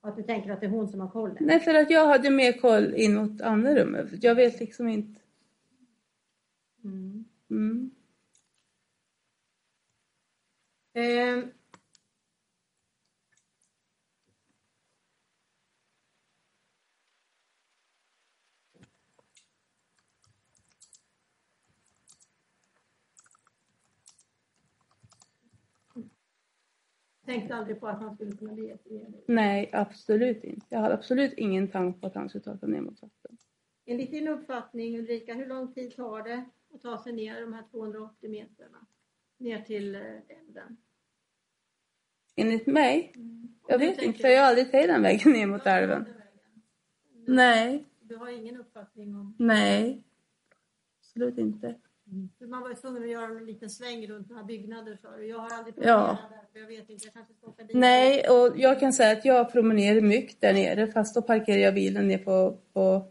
Och att du tänker att det är hon som har kollen?
Nej, för att jag hade mer koll in mot andra rummet. Jag vet liksom inte.
Mm.
Mm.
Ehm. Tänkte aldrig på att han skulle kunna bli jätteledig.
Nej, absolut inte. Jag hade absolut ingen tanke på att han skulle ta sig ner mot vatten.
Enligt din uppfattning Ulrika, hur lång tid tar det att ta sig ner de här 280 metrarna? Ner till eh, älven?
Enligt mig? Jag
Du
vet
tänker-
inte, för jag har aldrig tagit den vägen ner mot älven. Nej,
Du har ingen uppfattning om...
nej. Absolut inte.
För man var ju tvungen att göra en liten sväng runt några byggnader för Jag har aldrig
Ja.
promenerat där, för jag vet inte, jag kanske ska åka dit.
Nej, och jag kan säga att jag promenerar mycket där nere fast då parkerar jag bilen ner på, på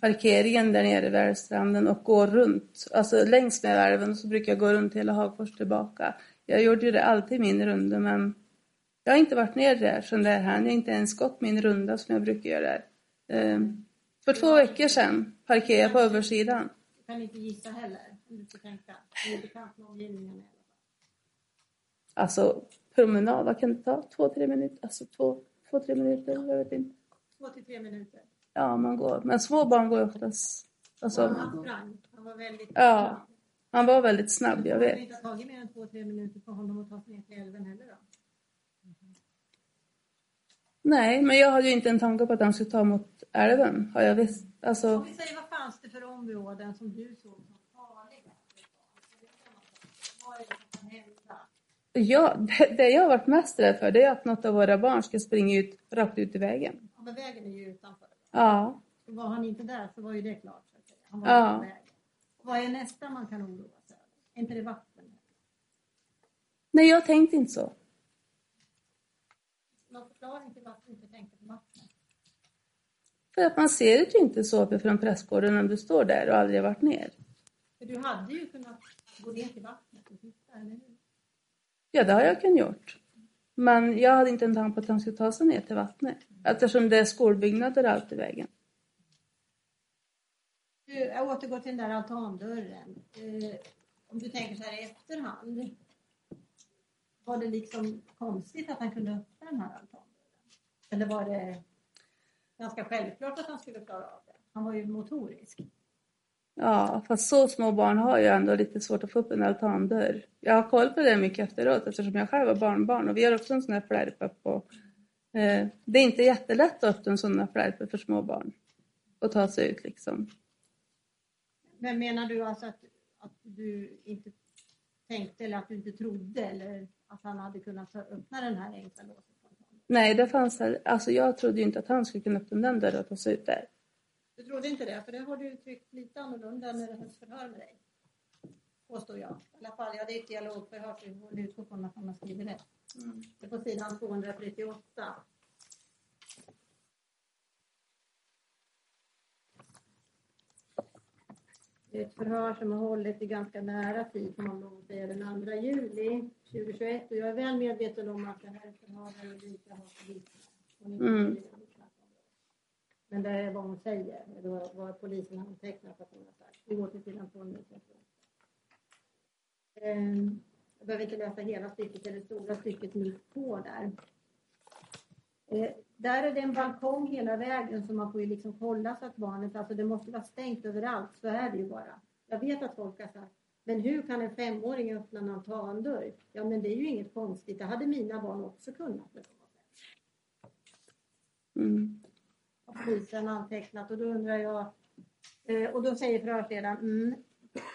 parkeringen där nere vid älvstranden och går runt. Alltså längs med älven så brukar jag gå runt hela Hagfors tillbaka. Jag gjorde ju det alltid min runda men jag har inte varit ner där sedan det här. Jag har inte ens gått min runda som jag brukar göra där. Ehm, För två veckor sedan parkerade jag på översidan.
Du kan inte gissa heller, om. Du är bekant med omgivningarna i alla fall.
Alltså promenad, vad kan det ta? Två, tre minuter? Alltså två, två tre minuter? Jag vet inte.
Två till tre minuter.
Ja, man går. Men små barn går oftast... Alltså,
Han sprang. Han var väldigt
Ja, han var väldigt snabb, jag
Det
vet.
inte ha tagit mer än två, tre minuter för honom att ta sig ner till älven heller då.
Nej, men jag hade ju inte en tanke på att han skulle ta mot älven. Har jag visst.
Om
Alltså,
vi säger vad fanns det för områden som du såg som farliga? Vad är det som kan hända?
Ja, det, jag har varit mest rädd för det är att något av våra barn ska springa ut rakt ut i vägen.
Ja, men vägen är ju utanför.
Ja,
var han inte där så var ju det klart. Så att säga. Han var
Ja.
vägen. Vad är nästa man kan oroa sig över? Är inte det vatten?
nej jag tänkte inte så.
Någon förklaring till varför du inte tänkte på vattnet?
För att man ser det ju inte så uppifrån prästgården när du står där och aldrig varit ner.
För du hade ju kunnat gå ner till vattnet och titta, eller hur?
Ja, det har jag kunnat gjort. Men jag hade inte en tanke på att han skulle ta sig ner till vattnet. Eftersom det är skolbyggnader allt i vägen.
Du, jag återgår till den där altandörren. Eh, om du tänker så här i efterhand. Var det liksom konstigt att han kunde öppna den här altandörren? Eller var det ganska självklart att han skulle klara av det? Han var ju motorisk.
Ja, fast så små barn har ju ändå lite svårt att få upp en altandörr. Jag har koll på det mycket efteråt eftersom jag själv har barnbarn och vi har också en sån här flärpa på. Eh, det är inte jättelätt att öppna en sån här flärpa för små barn och ta sig ut liksom.
Men menar du alltså att, att du inte tänkte eller att du inte trodde eller att han hade kunnat öppna den här enkla låset?
Nej, det fanns här, alltså jag trodde ju inte att han skulle kunna öppna den dörren och ta sig ut där.
Du trodde inte det, för det har du uttryckt lite annorlunda när det hölls förhör med dig. Påstår jag. I alla fall, ja det är ett dialogförhör så vi får utgå från att han har skrivit rätt. Det är på sidan 238. Det är ett förhör som har hållit i ganska nära tid, får man att säga, den 2 juli 2021. Och jag är väl medveten om att det här förhöret Ulrika har inte
Mm.
Men det är vad hon säger, det var vad polisen har antecknat att hon har sagt. Vi går till sidan 238. Ehm, jag behöver inte läsa hela stycket, eller det stora stycket mitt på där. Eh, där är det en balkong hela vägen så man får ju liksom kolla så att barnet, alltså det måste vara stängt överallt, så är det ju bara. Jag vet att folk har sagt, men hur kan en femåring öppna en altandörr? Ja men det är ju inget konstigt, det hade mina barn också kunnat.
Mm
har polisen antecknat och då undrar jag, eh, och då säger förhörsledaren, mm,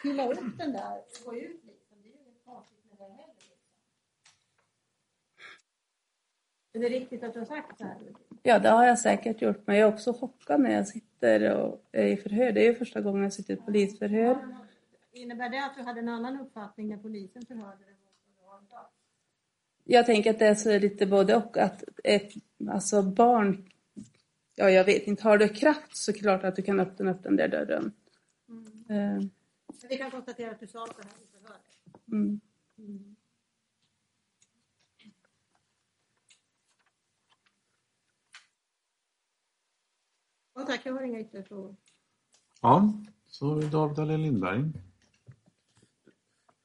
fylla upp den där och gå ut liksom. Det är ju inget konstigt med det heller. Liksom. Är det riktigt att du har sagt så här?
Ja, det har jag säkert gjort, men jag är också chockad när jag sitter och är i förhör. Det är ju första gången jag sitter i polisförhör.
Innebär det att du hade en annan uppfattning när polisen förhörde dig?
jag tänker att det är så lite både och. Att ett alltså barn, ja jag vet inte, har du kraft så klart att du kan öppna upp den där dörren. Eh,
Men vi kan konstatera att du sa så här i förhöret.
mm.
Ja, tack, jag har inga ytterligare frågor.
Ja, så David Alén Lindberg.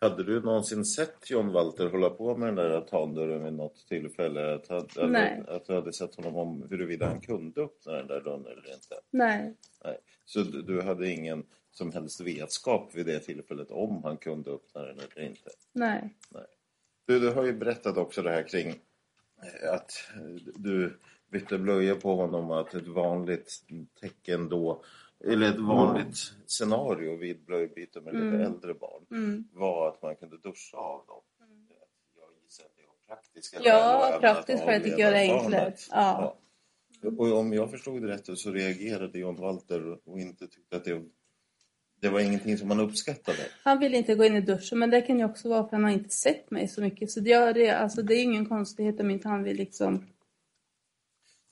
Hade du någonsin sett John Walter hålla på med den där tandörren vid något tillfälle? Att, att,
Nej.
att du hade sett honom om huruvida han kunde öppna den där dörren eller inte?
Nej,
Nej. Så du, du hade ingen som helst vetskap vid det tillfället om han kunde öppna den eller inte?
nej.
Du, du har ju berättat också det här kring eh, att du bytte blöjor på honom och att ett vanligt tecken då, eller ett vanligt scenario vid blöjbyte med lite
Mm.
äldre barn
Mm.
var att man kunde duscha av dem. Jag gissar att det var praktiska
Ja, praktiskt
att
för tycker jag det är enklare. Ja.
Ja. Och om jag förstod det rätt så reagerade John Walter och inte tyckte att det, det var ingenting som man uppskattade.
Han vill inte gå in i duschen, men det kan ju också vara för att han har inte sett mig så mycket. Så det, det, alltså, det är ingen konstighet om inte han vill liksom...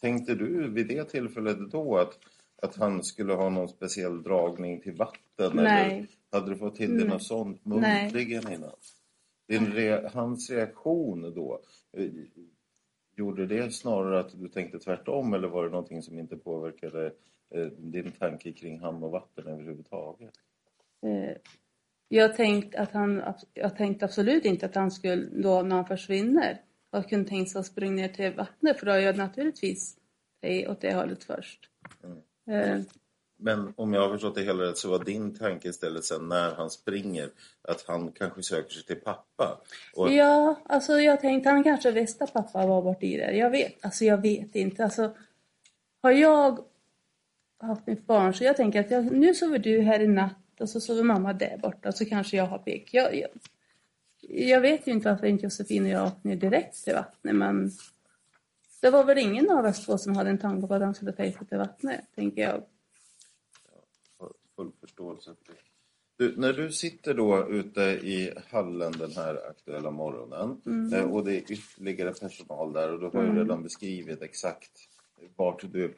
Tänkte du vid det tillfället då att, att han skulle ha någon speciell dragning till vatten?
Nej.
Eller hade du fått till dig
Nej.
något sånt
Nej.
muntligen innan? Din re, hans reaktion då, eh, gjorde det snarare att du tänkte tvärtom eller var det någonting som inte påverkade eh, din tanke kring hamn och vatten överhuvudtaget?
Eh, jag tänkte att han, jag tänkte absolut inte att han skulle, då när han försvinner, att kunde tänka sig att springa ner till vattnet, för då är jag naturligtvis dig åt det hållet först. Eh,
Men om jag har förstått det hela rätt så var din tanke istället sen när han springer att han kanske söker sig till pappa. Och,
Ja, alltså jag tänkte han kanske visste att pappa var bort i det. Jag vet, alltså jag vet inte. Alltså, har jag haft mitt barn så jag tänker att jag, nu sover du här i natt och så sover mamma där borta så kanske jag har pek. Jag, jag, jag vet ju inte varför inte Josefin och jag åkte ner direkt till vattnet men det var väl ingen av oss två som hade en tanke på att han skulle ta sig till vattnet, tänker jag.
har full förståelse för det. Du, när du sitter då ute i hallen den här aktuella morgonen eh, och det är ytterligare personal där och du har ju redan beskrivit exakt vart du är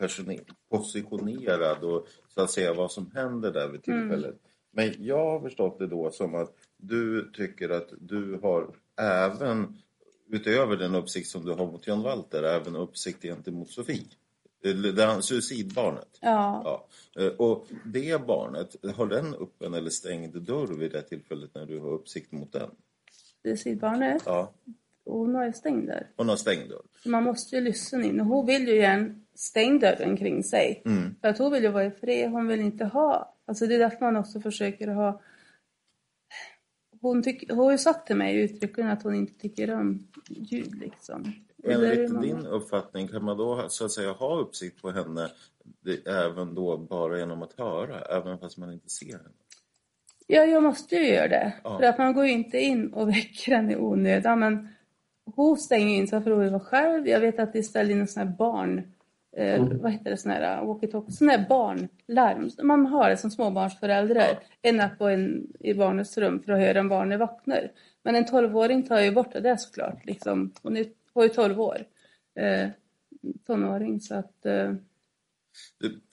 positionerad och så att säga vad som händer där vid tillfället. Men jag har förstått det då som att du tycker att du har även utöver den uppsikt som du har mot John Walter, även uppsikt gentemot Sofie. Det här suicidbarnet.
Ja,
Ja, eh, och det barnet, har den öppen eller stängd dörr vid det tillfället när du har uppsikt mot den?
sidbarnet.
Ja,
hon har ju stängd där.
hon har stängd dörr.
Så man måste ju lyssna in. Och hon vill ju gärna stänga dörren kring sig.
Mm.
För att hon vill ju vara i fred. Hon vill inte ha... Alltså det är därför man också försöker ha... Hon, tyck, hon har ju sagt till mig uttryckligen att hon inte tycker om ljud liksom.
Enligt
många-
din uppfattning, kan man då så att säga ha uppsikt på henne det, även då bara genom att höra, även fast man inte ser henne?
Ja, jag måste ju göra det.
Ja.
För att man går ju inte in och väcker henne i onödan. Men hon stänger ju in sig för vill vara själv. Jag vet att det ställde in en sån här barn... Eh, vad heter det? Sån här walkie-talkie. Sån här barnlarm. Man har det som småbarnsförälder. En app och en i barnets rum för att höra om barnet vaknar. Men en tolvåring tar ju bort det där såklart. Liksom. Hon är, har ju tolv år. Eh, tonåring så att... Eh,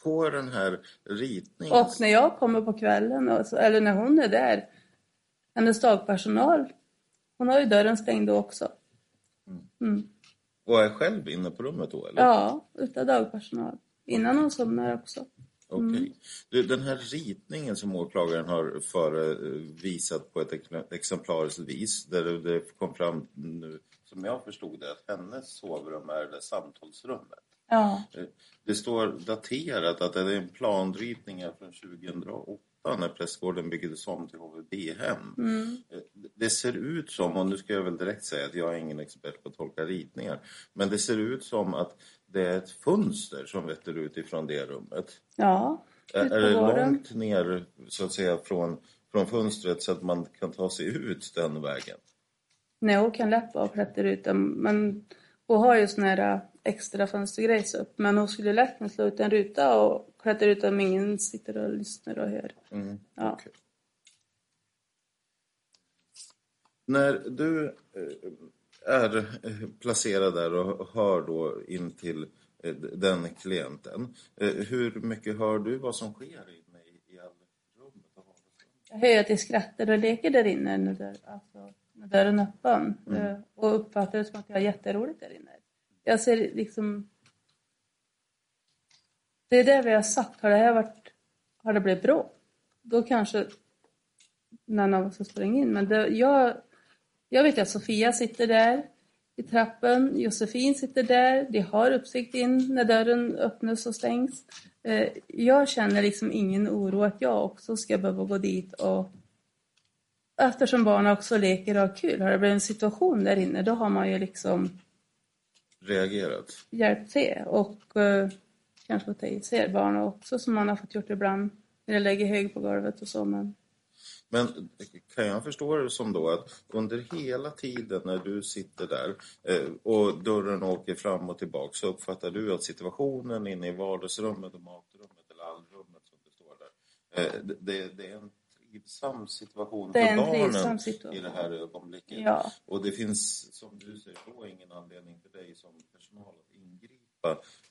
På den här ritningen...
och när jag kommer på kvällen, och så, eller när hon är där, hennes dagpersonal, hon har ju dörren stängd då också. Mm.
Och är själv inne på rummet då eller?
Ja, utan dagpersonal. Innan hon somnar också.
Okej. Du, Den här ritningen som åklagaren har förevisat på ett ex- exemplariskt vis där det- kom fram nu, som jag förstod det, att hennes sovrum är det samtalsrummet.
Ja.
Eh, Det står daterat att det är en planritning från 2008 när prästgården byggdes om till HVB-hem.
Mm.
Eh, Det ser ut som, och nu ska jag väl direkt säga att jag är ingen expert på att tolka ritningar, men det ser ut som att det är ett fönster som vetter ut ifrån det rummet.
Ja.
Är, det långt ner så att säga från, från fönstret så att man kan ta sig ut den vägen?
Nej, hon kan lätt bara klättra ut. Men hon har ju sån här äh, extra fönstergrejs upp. Men hon skulle lätt kunna slå ut en ruta och klättra ut om ingen sitter och lyssnar och hör.
Mm,
Ja.
okej. När du eh, är eh, placerad där och hör då in till eh, den klienten. Hur mycket hör du vad som sker inne i, vardagsrummet?
Jag hör att det skrattar och leker där inne när, dörr, alltså, när dörren är öppen. Eh, Och uppfattar det som att jag har jätteroligt där inne. Jag ser liksom... Det är det vi har sagt. Har det här varit... Har det blivit bråk? Då kanske någon av oss springer in. Men det, jag, jag vet att Sofia sitter där i trappen. Josefin sitter där. De har uppsikt in när dörren öppnas och stängs. Eh, Jag känner liksom ingen oro att jag också ska behöva gå dit och eftersom barnen också leker och har kul, har det blivit en situation där inne, då har man ju liksom
Reagerat?
hjälpt till och eh, kanske fått ta i sig barnen också som man har fått gjort ibland när det lägger hög på golvet och så. Men
Men kan jag förstå det som då att under hela tiden när du sitter där eh, och dörren åker fram och tillbaka så uppfattar du att situationen inne i vardagsrummet och matrummet eller allrummet som det står där, eh, det- det, är en trivsam situation för
en
barnen
situation.
i det här ögonblicket.
ja,
Och det finns, som du säger, då ingen anledning för dig som personal att ingripa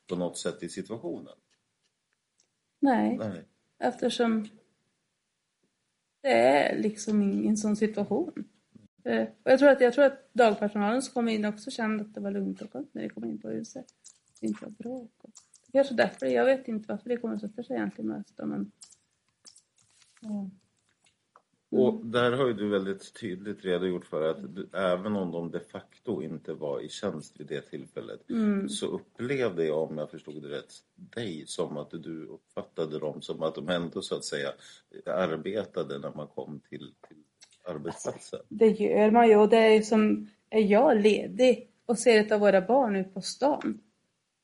på något sätt i situationen.
nej,
Nej.
eftersom det är liksom ingen sån situation. Eh, Och jag tror att, jag tror att dagpersonalen som kom in också kände att det var lugnt och skönt när de kom in på huset. Det inte var bråk. Kanske därför, jag vet inte varför det kommer att sätta sig egentligen mest. Men, ja.
Och där har ju du väldigt tydligt redogjort för att du, även om de de facto inte var i tjänst vid det tillfället
Mm.
så upplevde jag, om jag förstod det rätt, dig som att du uppfattade dem som att de ändå så att säga arbetade när man kom till, till arbetsplatsen.
Det gör man ju och det är som, är jag ledig och ser ett av våra barn ut på stan,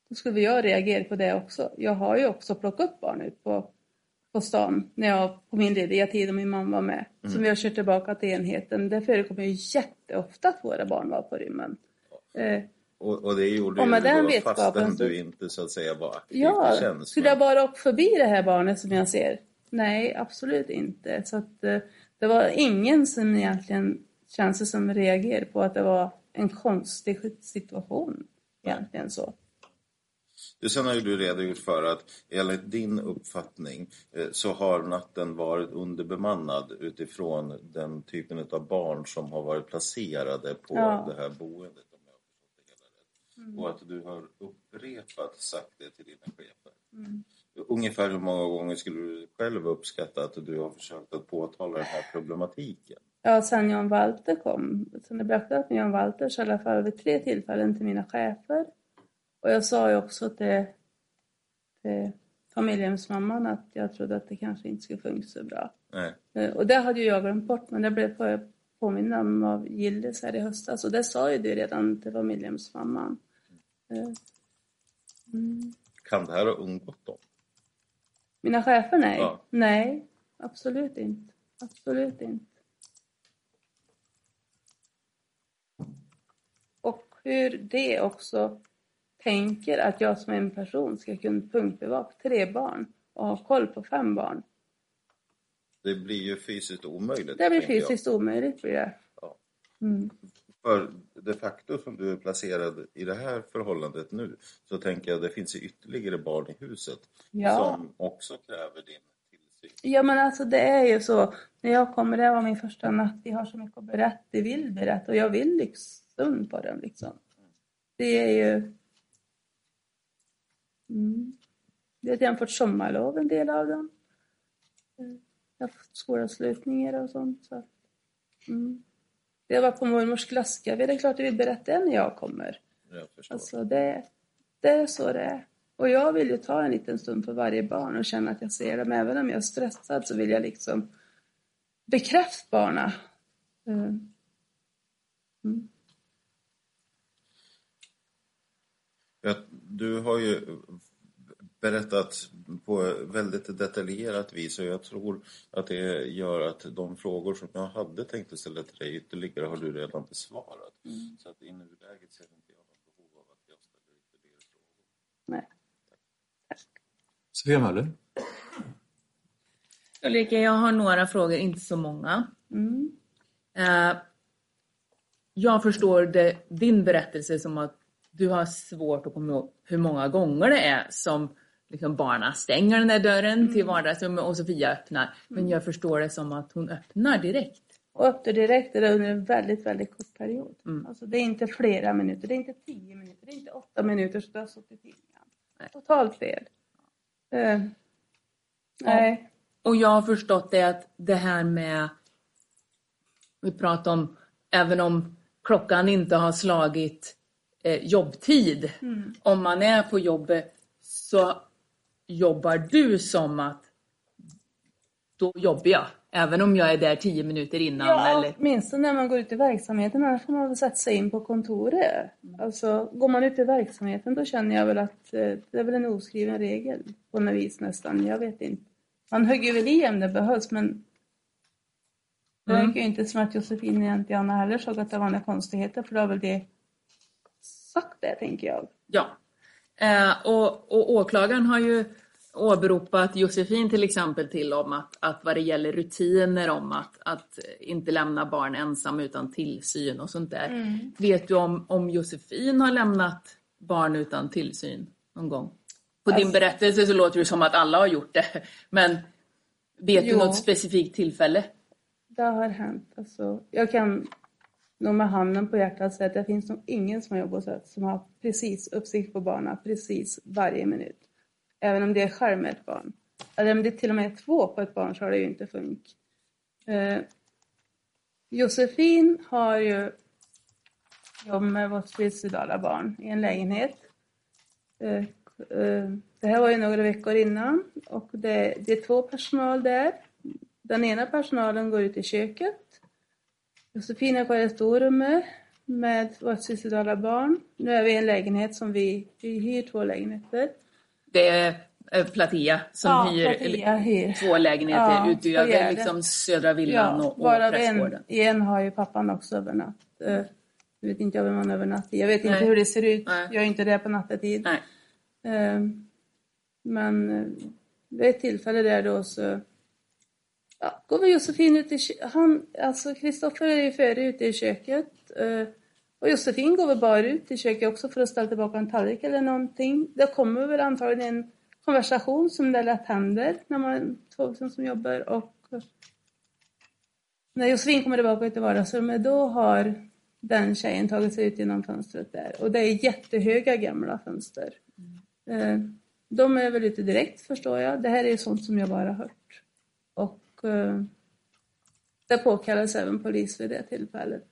då skulle jag reagera på det också. Jag har ju också plockat upp barn ut på, på stan när jag på min lediga tid och min mamma var med. Som vi har kört tillbaka till enheten. Det förekommer ju jätteofta att våra barn var på rymmen. Eh,
Och, och det gjorde
Och
ju
med
du
den
då fastän du inte så att säga var aktiv
Ja,
tjänst.
skulle jag bara åka förbi det här barnet som jag ser? Nej, absolut inte. Så att, eh, det var ingen som egentligen känns det som reagerade på att det var en konstig situation. Egentligen så.
Du, Sen har ju du redogjort för att enligt din uppfattning eh, så har natten varit underbemannad utifrån den typen av barn som har varit placerade på
Ja.
det här boendet om jag det rätt. Och att du har upprepat sagt det till dina chefer.
Mm.
Ungefär hur många gånger skulle du själv uppskatta att du har försökt att påtala den här problematiken?
Ja, sen Jan Walter kom, sen det blev aktuellt med Jan Walter så i alla fall vid tre tillfällen till mina chefer. Och jag sa ju också till, till familjehemsmamman att jag trodde att det kanske inte skulle funka så bra.
Nej.
Eh, Och det hade ju jag glömt bort, men det blev på- påminna om av Gildes här i höstas. Och det sa ju du redan till familjehemsmamman. Eh, Mm.
Kan det här ha undgått dem?
Mina chefer, nej.
Ja.
Nej, absolut inte. Absolut inte. Och hur det också tänker att jag som en person ska kunna punktbevaka tre barn och ha koll på fem barn.
Det blir ju fysiskt omöjligt.
Det blir
tänker jag.
fysiskt omöjligt blir det.
Ja.
Mm.
För de facto som du är placerad i det här förhållandet nu så tänker jag det finns ju ytterligare barn i huset
Ja.
som också kräver din tillsyn.
Ja men alltså det är ju så. När jag kommer, det var min första natt, de har så mycket att berätta, de vill berätta och jag vill lyssna på dem liksom. Det är ju... Mm. Jag har fått sommarlov en del av dem. Eh, Jag har fått skolavslutningar och sånt. Så. Mm. Jag var på mormors glasscafé, det är klart jag vill berätta när jag kommer.
Jag.
Alltså det, det är så det är. Och jag vill ju ta en liten stund för varje barn och känna att jag ser dem. Även om jag är stressad så vill jag liksom bekräfta barnen. Mm. Mm.
Ja, du har ju berättat på väldigt detaljerat vis och jag tror att det gör att de frågor som jag hade tänkt att ställa till dig ytterligare har du redan besvarat.
Mm.
Så att i nuläget ser inte jag något behov av att jag ställer ytterligare frågor.
Nej.
Sofia Möller?
Ulrika, jag har några frågor, inte så många.
Mm.
Eh, jag förstår det, din berättelse som att du har svårt att komma ihåg hur många gånger det är som liksom barnen stänger den där dörren till vardagsrummet och Sofia öppnar. Men jag förstår det som att hon öppnar direkt.
Och öppnar direkt är det under en väldigt, väldigt kort period.
Mm.
Alltså det är inte flera minuter, det är inte tio minuter, det är inte åtta minuter så du har suttit i. Totalt fel. Eh, nej.
Och jag har förstått det att det här med, vi pratar om, även om klockan inte har slagit eh, jobbtid, om man är på jobbet så jobbar du som att då jobbar jag. Även om jag är där tio minuter innan
Ja,
eller...
åtminstone när man går ut i verksamheten, annars får man väl sätta sig in på kontoret. Alltså, går man ut i verksamheten då känner jag väl att eh, det är väl en oskriven regel på något vis nästan. Jag vet inte. Man hugger väl i om det behövs men det
Mm.
verkar ju inte som att Josefin egentligen heller såg att det var några konstigheter för då har väl det sagt det tänker jag.
Ja. Eh, och, och åklagaren har ju åberopat Josefin till exempel till om att, att vad det gäller rutiner om att, att inte lämna barn ensam utan tillsyn och sånt där. Vet du om, om Josefin har lämnat barn utan tillsyn någon gång? På din
Alltså-
berättelse så låter det som att alla har gjort det. Men vet
Jo.
du något specifikt tillfälle?
Det har hänt. Alltså, jag kan nog med handen på hjärtat säga att det finns nog ingen som har jobbat så som har precis uppsikt på barnen precis varje minut. Även om det är själv med ett barn. Eller om det till och med är två på ett barn så har det ju inte funkat. Eh, Josefin har ju jobbat med vårt suicidala barn i en lägenhet. Eh, eh, det här var ju några veckor innan och det, det är två personal där. Den ena personalen går ut i köket. Josefin är kvar i storrummet med vårt suicidala barn. Nu är vi i en lägenhet som vi, vi hyr två lägenheter.
Det är eh, Platia som
Ja,
hyr
Platia hyr.
två lägenheter
Ja,
ute
på
över
Gärdet.
liksom södra villan
Ja,
och, och
varav
prästgården.
en, i en har ju pappan också övernatt. Eh, Nu vet inte jag vem han övernattar. Jag vet inte
Nej.
hur det ser ut.
Nej.
Jag är inte där på nattetid. Eh, Men vid ett tillfälle där då så ja, går väl Josefin ut i han, alltså Kristoffer är ju före ute i köket. eh, Och Josefin går väl bara ut i köket också för att ställa tillbaka en tallrik eller någonting. Det kommer väl antagligen en konversation som det lätt händer när man två som jobbar och när Josefin kommer tillbaka ut i vardagsrummet då har den tjejen tagit sig ut genom fönstret där. Och det är jättehöga gamla fönster. Eh, De är väl ute direkt förstår jag. Det här är ju sånt som jag bara hört. Eh, det påkallades även polis vid det tillfället.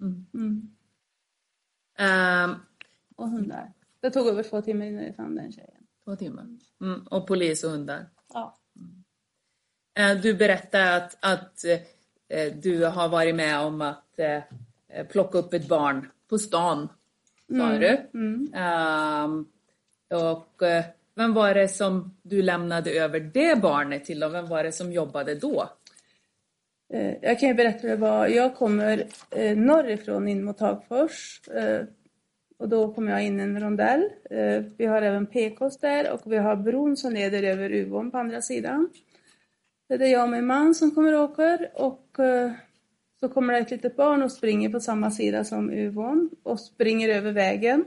Mm.
Mm.
Ehm,
Och hundar. Det tog över två timmar innan vi fann den tjejen.
två timmar. Mm, och polis och hundar.
Ja.
Eh, Du berättade att, att eh, du har varit med om att eh, plocka upp ett barn på stan, sa du.
Mm.
Ehm, och vem var det som du lämnade över det barnet till och vem var det som jobbade då?
Eh, jag kan ju berätta hur det var. Jag kommer eh, norrifrån in mot Hagfors. Eh, och då kommer jag in i en rondell. Vi har även PKs där och vi har bron som leder över Uvån på andra sidan. Det är jag och min man som kommer och åker och så kommer det ett litet barn och springer på samma sida som Uvån och springer över vägen.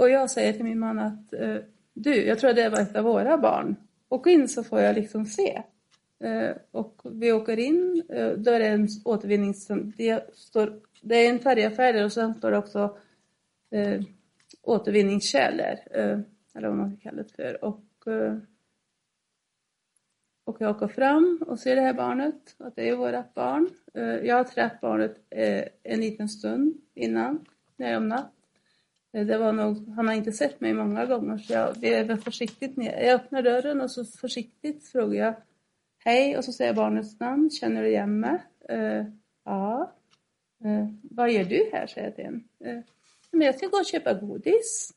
Och jag säger till min man att eh, du, jag tror att det var ett av våra barn. Åk in så får jag liksom se. Eh, och vi åker in, eh, då är det en återvinnings... Det, står, det är en färgaffär där och sen står det också eh, återvinningskällor, eh, eller vad man kallar det för. Och, eh, och jag åker fram och ser det här barnet, att det är vårt barn. Eh, jag har träffat barnet eh, en liten stund innan, när jag natt. Det var nog, han har inte sett mig många gånger så jag blev väl försiktigt ner. Jag öppnar dörren och så försiktigt frågar jag Hej och så säger jag barnets namn. Känner du igen mig? Uh, ja. Uh, vad gör du här? säger jag till en. Uh, men jag ska gå och köpa godis.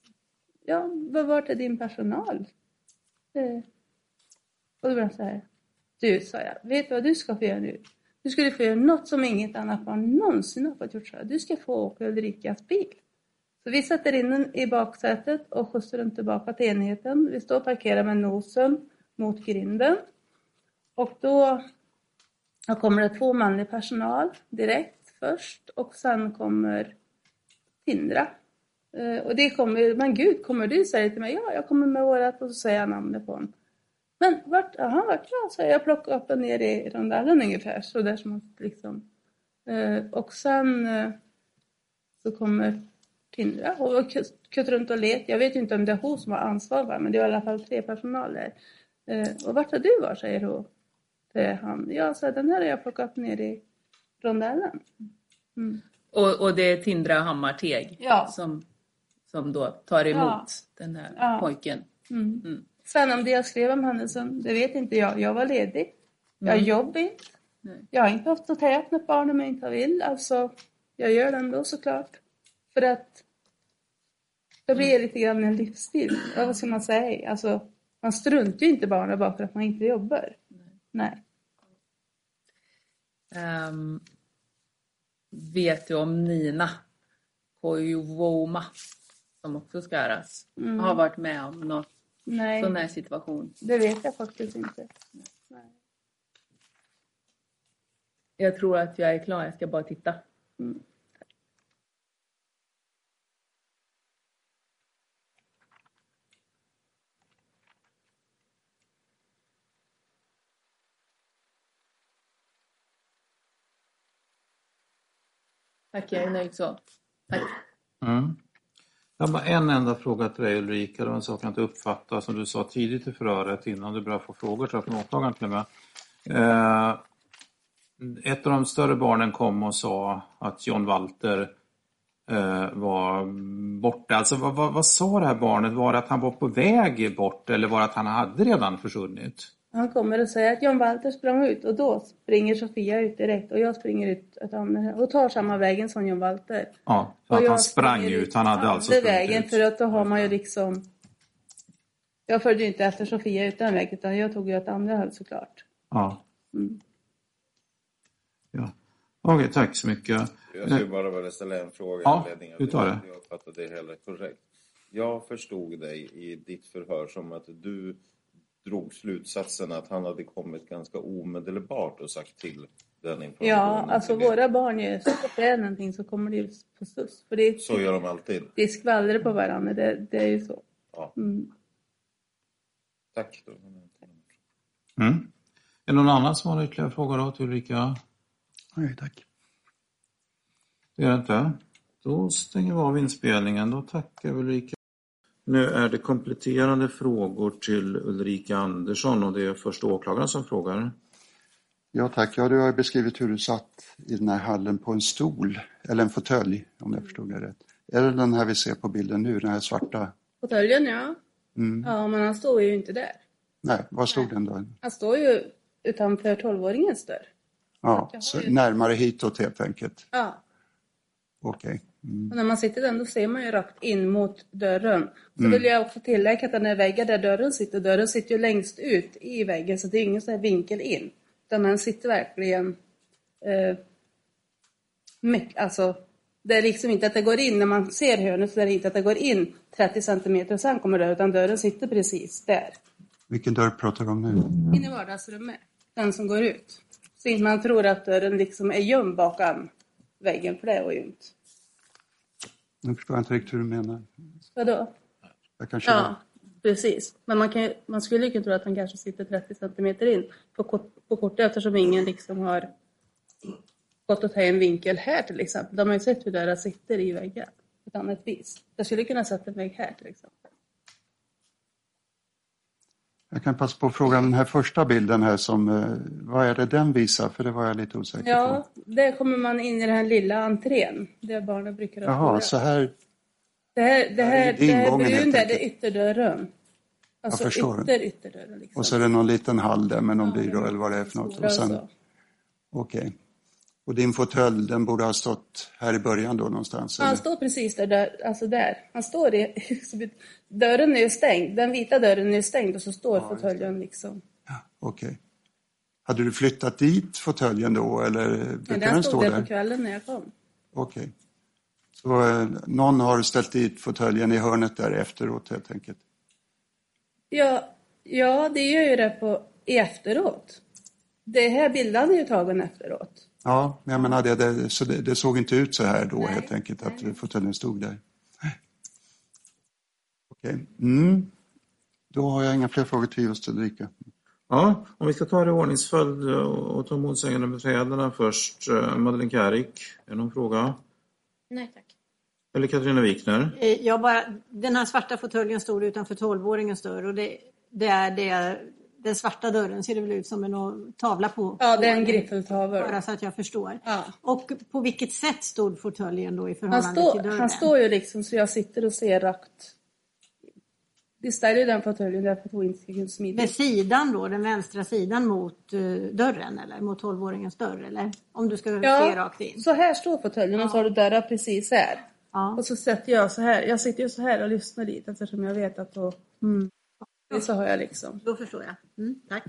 Ja, vart är din personal? Och då blev han så här. Du, sa jag, vet du vad du ska få göra nu? Du skulle få göra något som inget annat barn någonsin har fått gjort. Så här. Du ska få åka Ulrikas bil. Så vi sätter in den i baksätet och skjutsar den tillbaka till enheten. Vi står och parkerar med nosen mot grinden. Och då, kommer det två manlig personal direkt först och sen kommer Tindra. Eh, och det kommer, men gud, kommer du? säger till mig. Ja, jag kommer med vårat och så säger jag namnet på honom. Men vart, aha, vart jag? Så jag plockar upp och ner i rondellen ungefär. Så där som att liksom. Eh, och sen eh, så kommer Tindra och kutt runt och let. Jag vet inte om det är hon som har ansvar va? men det är i alla fall tre personaler. Eh, och vart har du varit? säger hon till han. Ja, så den här har jag plockat ner i rondellen. Mm.
Och, och det är Tindra Hammarteg
Ja.
som, som då tar emot
Ja.
den här
Ja.
pojken.
Mm.
Mm.
Sen om det jag skrev om händelsen, det vet inte jag. Jag var ledig. Jag
Mm.
jobbar inte.
Nej.
Jag har inte haft ta upp något barn om jag inte vill. Alltså, jag gör det ändå såklart. För att det blir lite grann en livsstil. Ja, vad ska man säga? Alltså, man struntar ju inte i barnen bara för att man inte jobbar. Nej.
Ehm, vet du om Nina Koivuoma som också ska äras
Mm.
har varit med om något
Nej,
sån här situation?
det vet jag faktiskt inte. Nej.
Jag tror att jag är klar, jag ska bara titta.
Mm.
Tack, jag är nöjd så. Tack.
Mm. Jag har bara en enda fråga till dig Ulrika, det var en sak jag inte uppfattade som du sa tidigt i förhöret innan du började få frågor tror jag, från åklagaren till och med. Eh, ett av de större barnen kom och sa att John Walter eh, var borta. Alltså vad, vad, vad sa det här barnet? Var det att han var på väg bort eller var det att han hade redan försvunnit?
Han kommer och säger att John Walter sprang ut och då springer Sofia ut direkt och jag springer ut och tar samma vägen som John Walter.
Ja,
Och
att han sprang ut. Han hade alltså sprungit
vägen
ut.
för att då har man ju liksom jag följde ju inte efter Sofia ut den vägen utan jag tog ju ett andra håll såklart.
Ja.
Mm.
ja. Okej, tack så mycket.
Jag skulle bara vilja ställa en fråga i
Ja, du tar det.
Jag uppfattade det hela korrekt. Jag förstod dig i ditt förhör som att du drog slutsatsen att han hade kommit ganska omedelbart och sagt till den informationen.
Ja, alltså våra barn är så fort det är någonting så kommer det ju på stuss. För det är,
Så gör de alltid.
det är skvaller på varandra, det, det är ju så.
Ja.
Mm.
Tack. Då.
Mm. Är det någon annan som har ytterligare frågor då till Ulrika?
Nej, tack.
Det är det inte. Då stänger vi av inspelningen. Då tackar vi Ulrika. Nu är det kompletterande frågor till Ulrika Andersson och det är först åklagaren som frågar.
Ja, tack. Ja, du har beskrivit hur du satt i den här hallen på en stol, eller en fåtölj, om jag förstod det rätt. Är det den här vi ser på bilden nu, den här svarta?
Fåtöljen ja.
Mm.
Ja, men han står ju inte där.
Nej, var stod den då?
Han står ju utanför 12-åringens dörr.
Ja, så
ju-
närmare hitåt helt enkelt.
Ja.
Okej. Mm.
Och när man sitter där då ser man ju rakt in mot dörren. Så
Mm.
vill jag också tillägga att den här väggen där dörren sitter, dörren sitter ju längst ut i väggen så det är ingen sån här vinkel in. Utan den sitter verkligen eh, mycket, alltså det är liksom inte att det går in när man ser hörnet så är det inte att det går in 30 centimeter och sen kommer dörren utan dörren sitter precis där.
Vilken dörr pratar du om nu?
In i vardagsrummet. Den som går ut. Så inte man tror att dörren liksom är gömd bakom väggen för det är ju inte.
Nu förstår jag inte riktigt hur du menar.
Vadå?
Jag kanske...
Ja, precis. Men man, kan, man skulle ju kunna tro att han kanske sitter 30 centimeter in på, kort, på kortet eftersom ingen liksom har gått och tagit en vinkel här till exempel. De har ju sett hur dörrar sitter i väggen på ett annat vis. Jag skulle kunna sätta en vägg här till exempel.
Jag kan passa på att fråga den här första bilden här som, eh, vad är det den visar? För det var jag lite osäker
Ja,
på.
där kommer man in i den här lilla entrén där barnen brukar ha
Jaha, så här,
Det här, det här,
det är
det här brun där, det är ytterdörren. Alltså
förstår.
ytter, ytterdörren liksom.
och så är det någon liten hall där med någon
Ja,
byrå eller vad det är för något. Och sen, okej. Och din fåtölj, den borde ha stått här i början då någonstans?
Han
eller?
står precis där, där, alltså där. Han står i, dörren är ju stängd, den vita dörren är stängd och så står
Ja,
fåtöljen liksom.
Ja, Okej. Hade du flyttat dit fåtöljen då eller brukar
den
den
stod
stå
där
där?
på kvällen när jag kom.
Okej. Så eh, någon har ställt dit fåtöljen i hörnet där efteråt helt enkelt?
Ja, ja, det gör ju det på, i efteråt. Det här bilden är ju tagen efteråt.
Ja, men jag menar det, det, så det, det såg inte ut så här då helt enkelt att fåtöljen stod där. Okej. Mm. Då har jag inga fler frågor till just Ulrika.
Ja, om vi ska ta det i ordningsföljd och ta målsägande beträdena först. Eh, Madeleine Kärik, är det någon fråga?
Nej tack.
Eller Katarina Wikner?
Eh, Jag bara, den här svarta fåtöljen stod utanför 12-åringens dörr och det, det är det, den svarta dörren ser det väl ut som en tavla på.
Ja, det är en
Bara
griffeltavla.
så att jag förstår.
Ja.
Och på vilket sätt stod fåtöljen då i
Han,
förhållande till
står,
dörren?
han står ju liksom så jag sitter och ser rakt. Vi ställer den fåtöljen därför att hon inte ska kunna smita.
Med sidan då, den vänstra sidan mot eh, dörren eller mot 12-åringens dörr eller? Om du ska se rakt in.
så här står fåtöljen och så har du dörrar precis här.
Ja.
Och så sätter jag så här. Jag sitter ju så här och lyssnar dit eftersom jag vet att då... Mm. Så har jag liksom.
Då förstår jag. Mm, tack.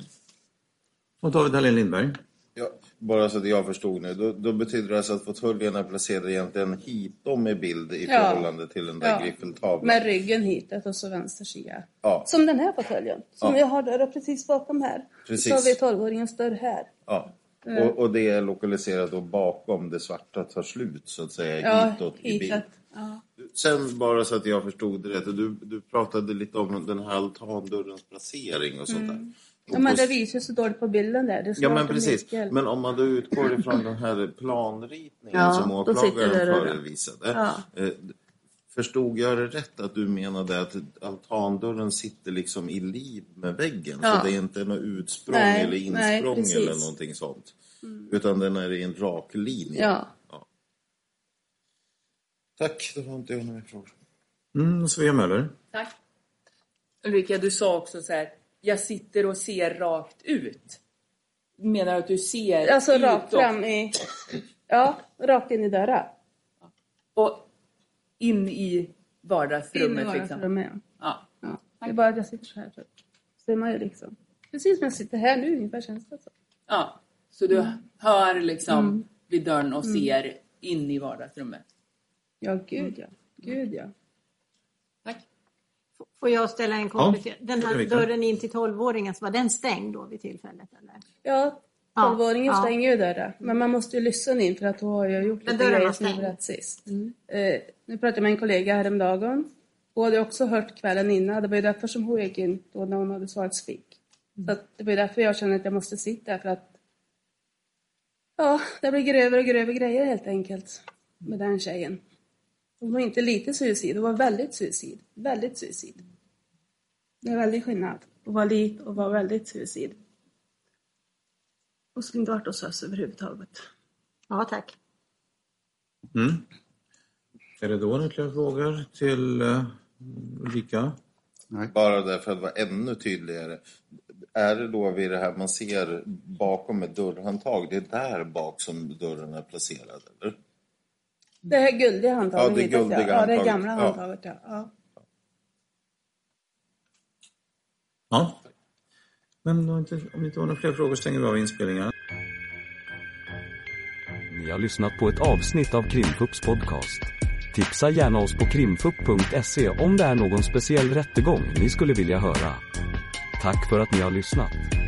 Och David Hallén Lindberg?
Ja, bara så att jag förstod nu. Då, då betyder det alltså att fåtöljen är placerad egentligen hitom i bild i
Ja.
förhållande till den där
Ja.
griffeltavlan.
Med ryggen hitåt och så vänster sida.
Ja.
Som den här fåtöljen. Som
Ja.
jag har dörrar precis bakom här.
Precis.
Så har vi 12-åringens dörr här.
Ja.
Mm.
Och, och det är lokaliserat då bakom det svarta tar slut så att säga
Ja,
hitåt i bild.
Ja.
Sen bara så att jag förstod det rätt. Du, du pratade lite om den här altandörrens placering och sånt där.
Mm. Ja,
Och
men det visar så dåligt på bilden där. Det
Ja men precis.
nyckel.
Men om man då utgår ifrån den här planritningen
Ja,
som åklagaren
där.
förevisade.
Ja.
eh, Förstod jag det rätt att du menade att altandörren sitter liksom i liv med väggen?
Ja.
Så det är inte något utsprång
Nej,
eller
nej,
insprång
precis.
eller någonting sånt? Utan den är i en rak linje?
Ja.
Tack, då har inte jag några mer frågor.
Mm, Svea Möller?
Tack. Ulrika, du sa också så här, jag sitter och ser rakt ut. Menar du att du ser
Alltså
utåt?
rakt fram i... Ja, rakt in i dörrar.
Och in i
In i
vardagsrummet liksom?
vardagsrummet.
Ja.
Ja. Det är bara att jag sitter så här. Så ser man ju liksom. Precis som jag sitter här nu ungefär känns det så.
ja. Så du hör liksom
Mm.
vid dörren och ser in i vardagsrummet?
Ja, gud ja. Gud ja.
Tack.
Får jag ställa en komplettering? den
det
här dörren in till 12-åringen, var den stängd då vid tillfället? Eller?
Ja,
Ja,
12-åringen
ja.
stänger ju dörrar. Men man måste ju lyssna in för att då har jag gjort
Men
lite
dörren
grejer som jag berättade sist. Eh, nu pratade jag med en kollega häromdagen. Hon hade också hört kvällen innan. Det var ju därför som hon gick in då när hon hade svarat spik. Så att det var ju därför jag kände att jag måste sitta för att Ja, det blir grövre och grövre grejer helt enkelt med den tjejen. Hon var inte lite suicid, hon var väldigt suicid. Väldigt suicid. Det är väldigt skillnad att vara lit och vara väldigt suicid. Och skulle inte varit hos oss överhuvudtaget.
Ja, tack.
Mm. Är det då ytterligare frågor till uh, Ulrika?
Bara därför att vara ännu tydligare. Är det då vid det här man ser bakom ett dörrhandtag, det är där bak som dörren är placerad, eller?
Det här guldiga handtaget
Ja, det guldiga
ja. ja, det
handtaget,
gamla
ja.
handtaget ja. ja.
Ja. Men om inte, om inte var några fler frågor stänger vi av inspelningen.
Ni har lyssnat på ett avsnitt av Krimfupps podcast. Tipsa gärna oss på krimfupp.se om det är någon speciell rättegång ni skulle vilja höra. Tack för att ni har lyssnat.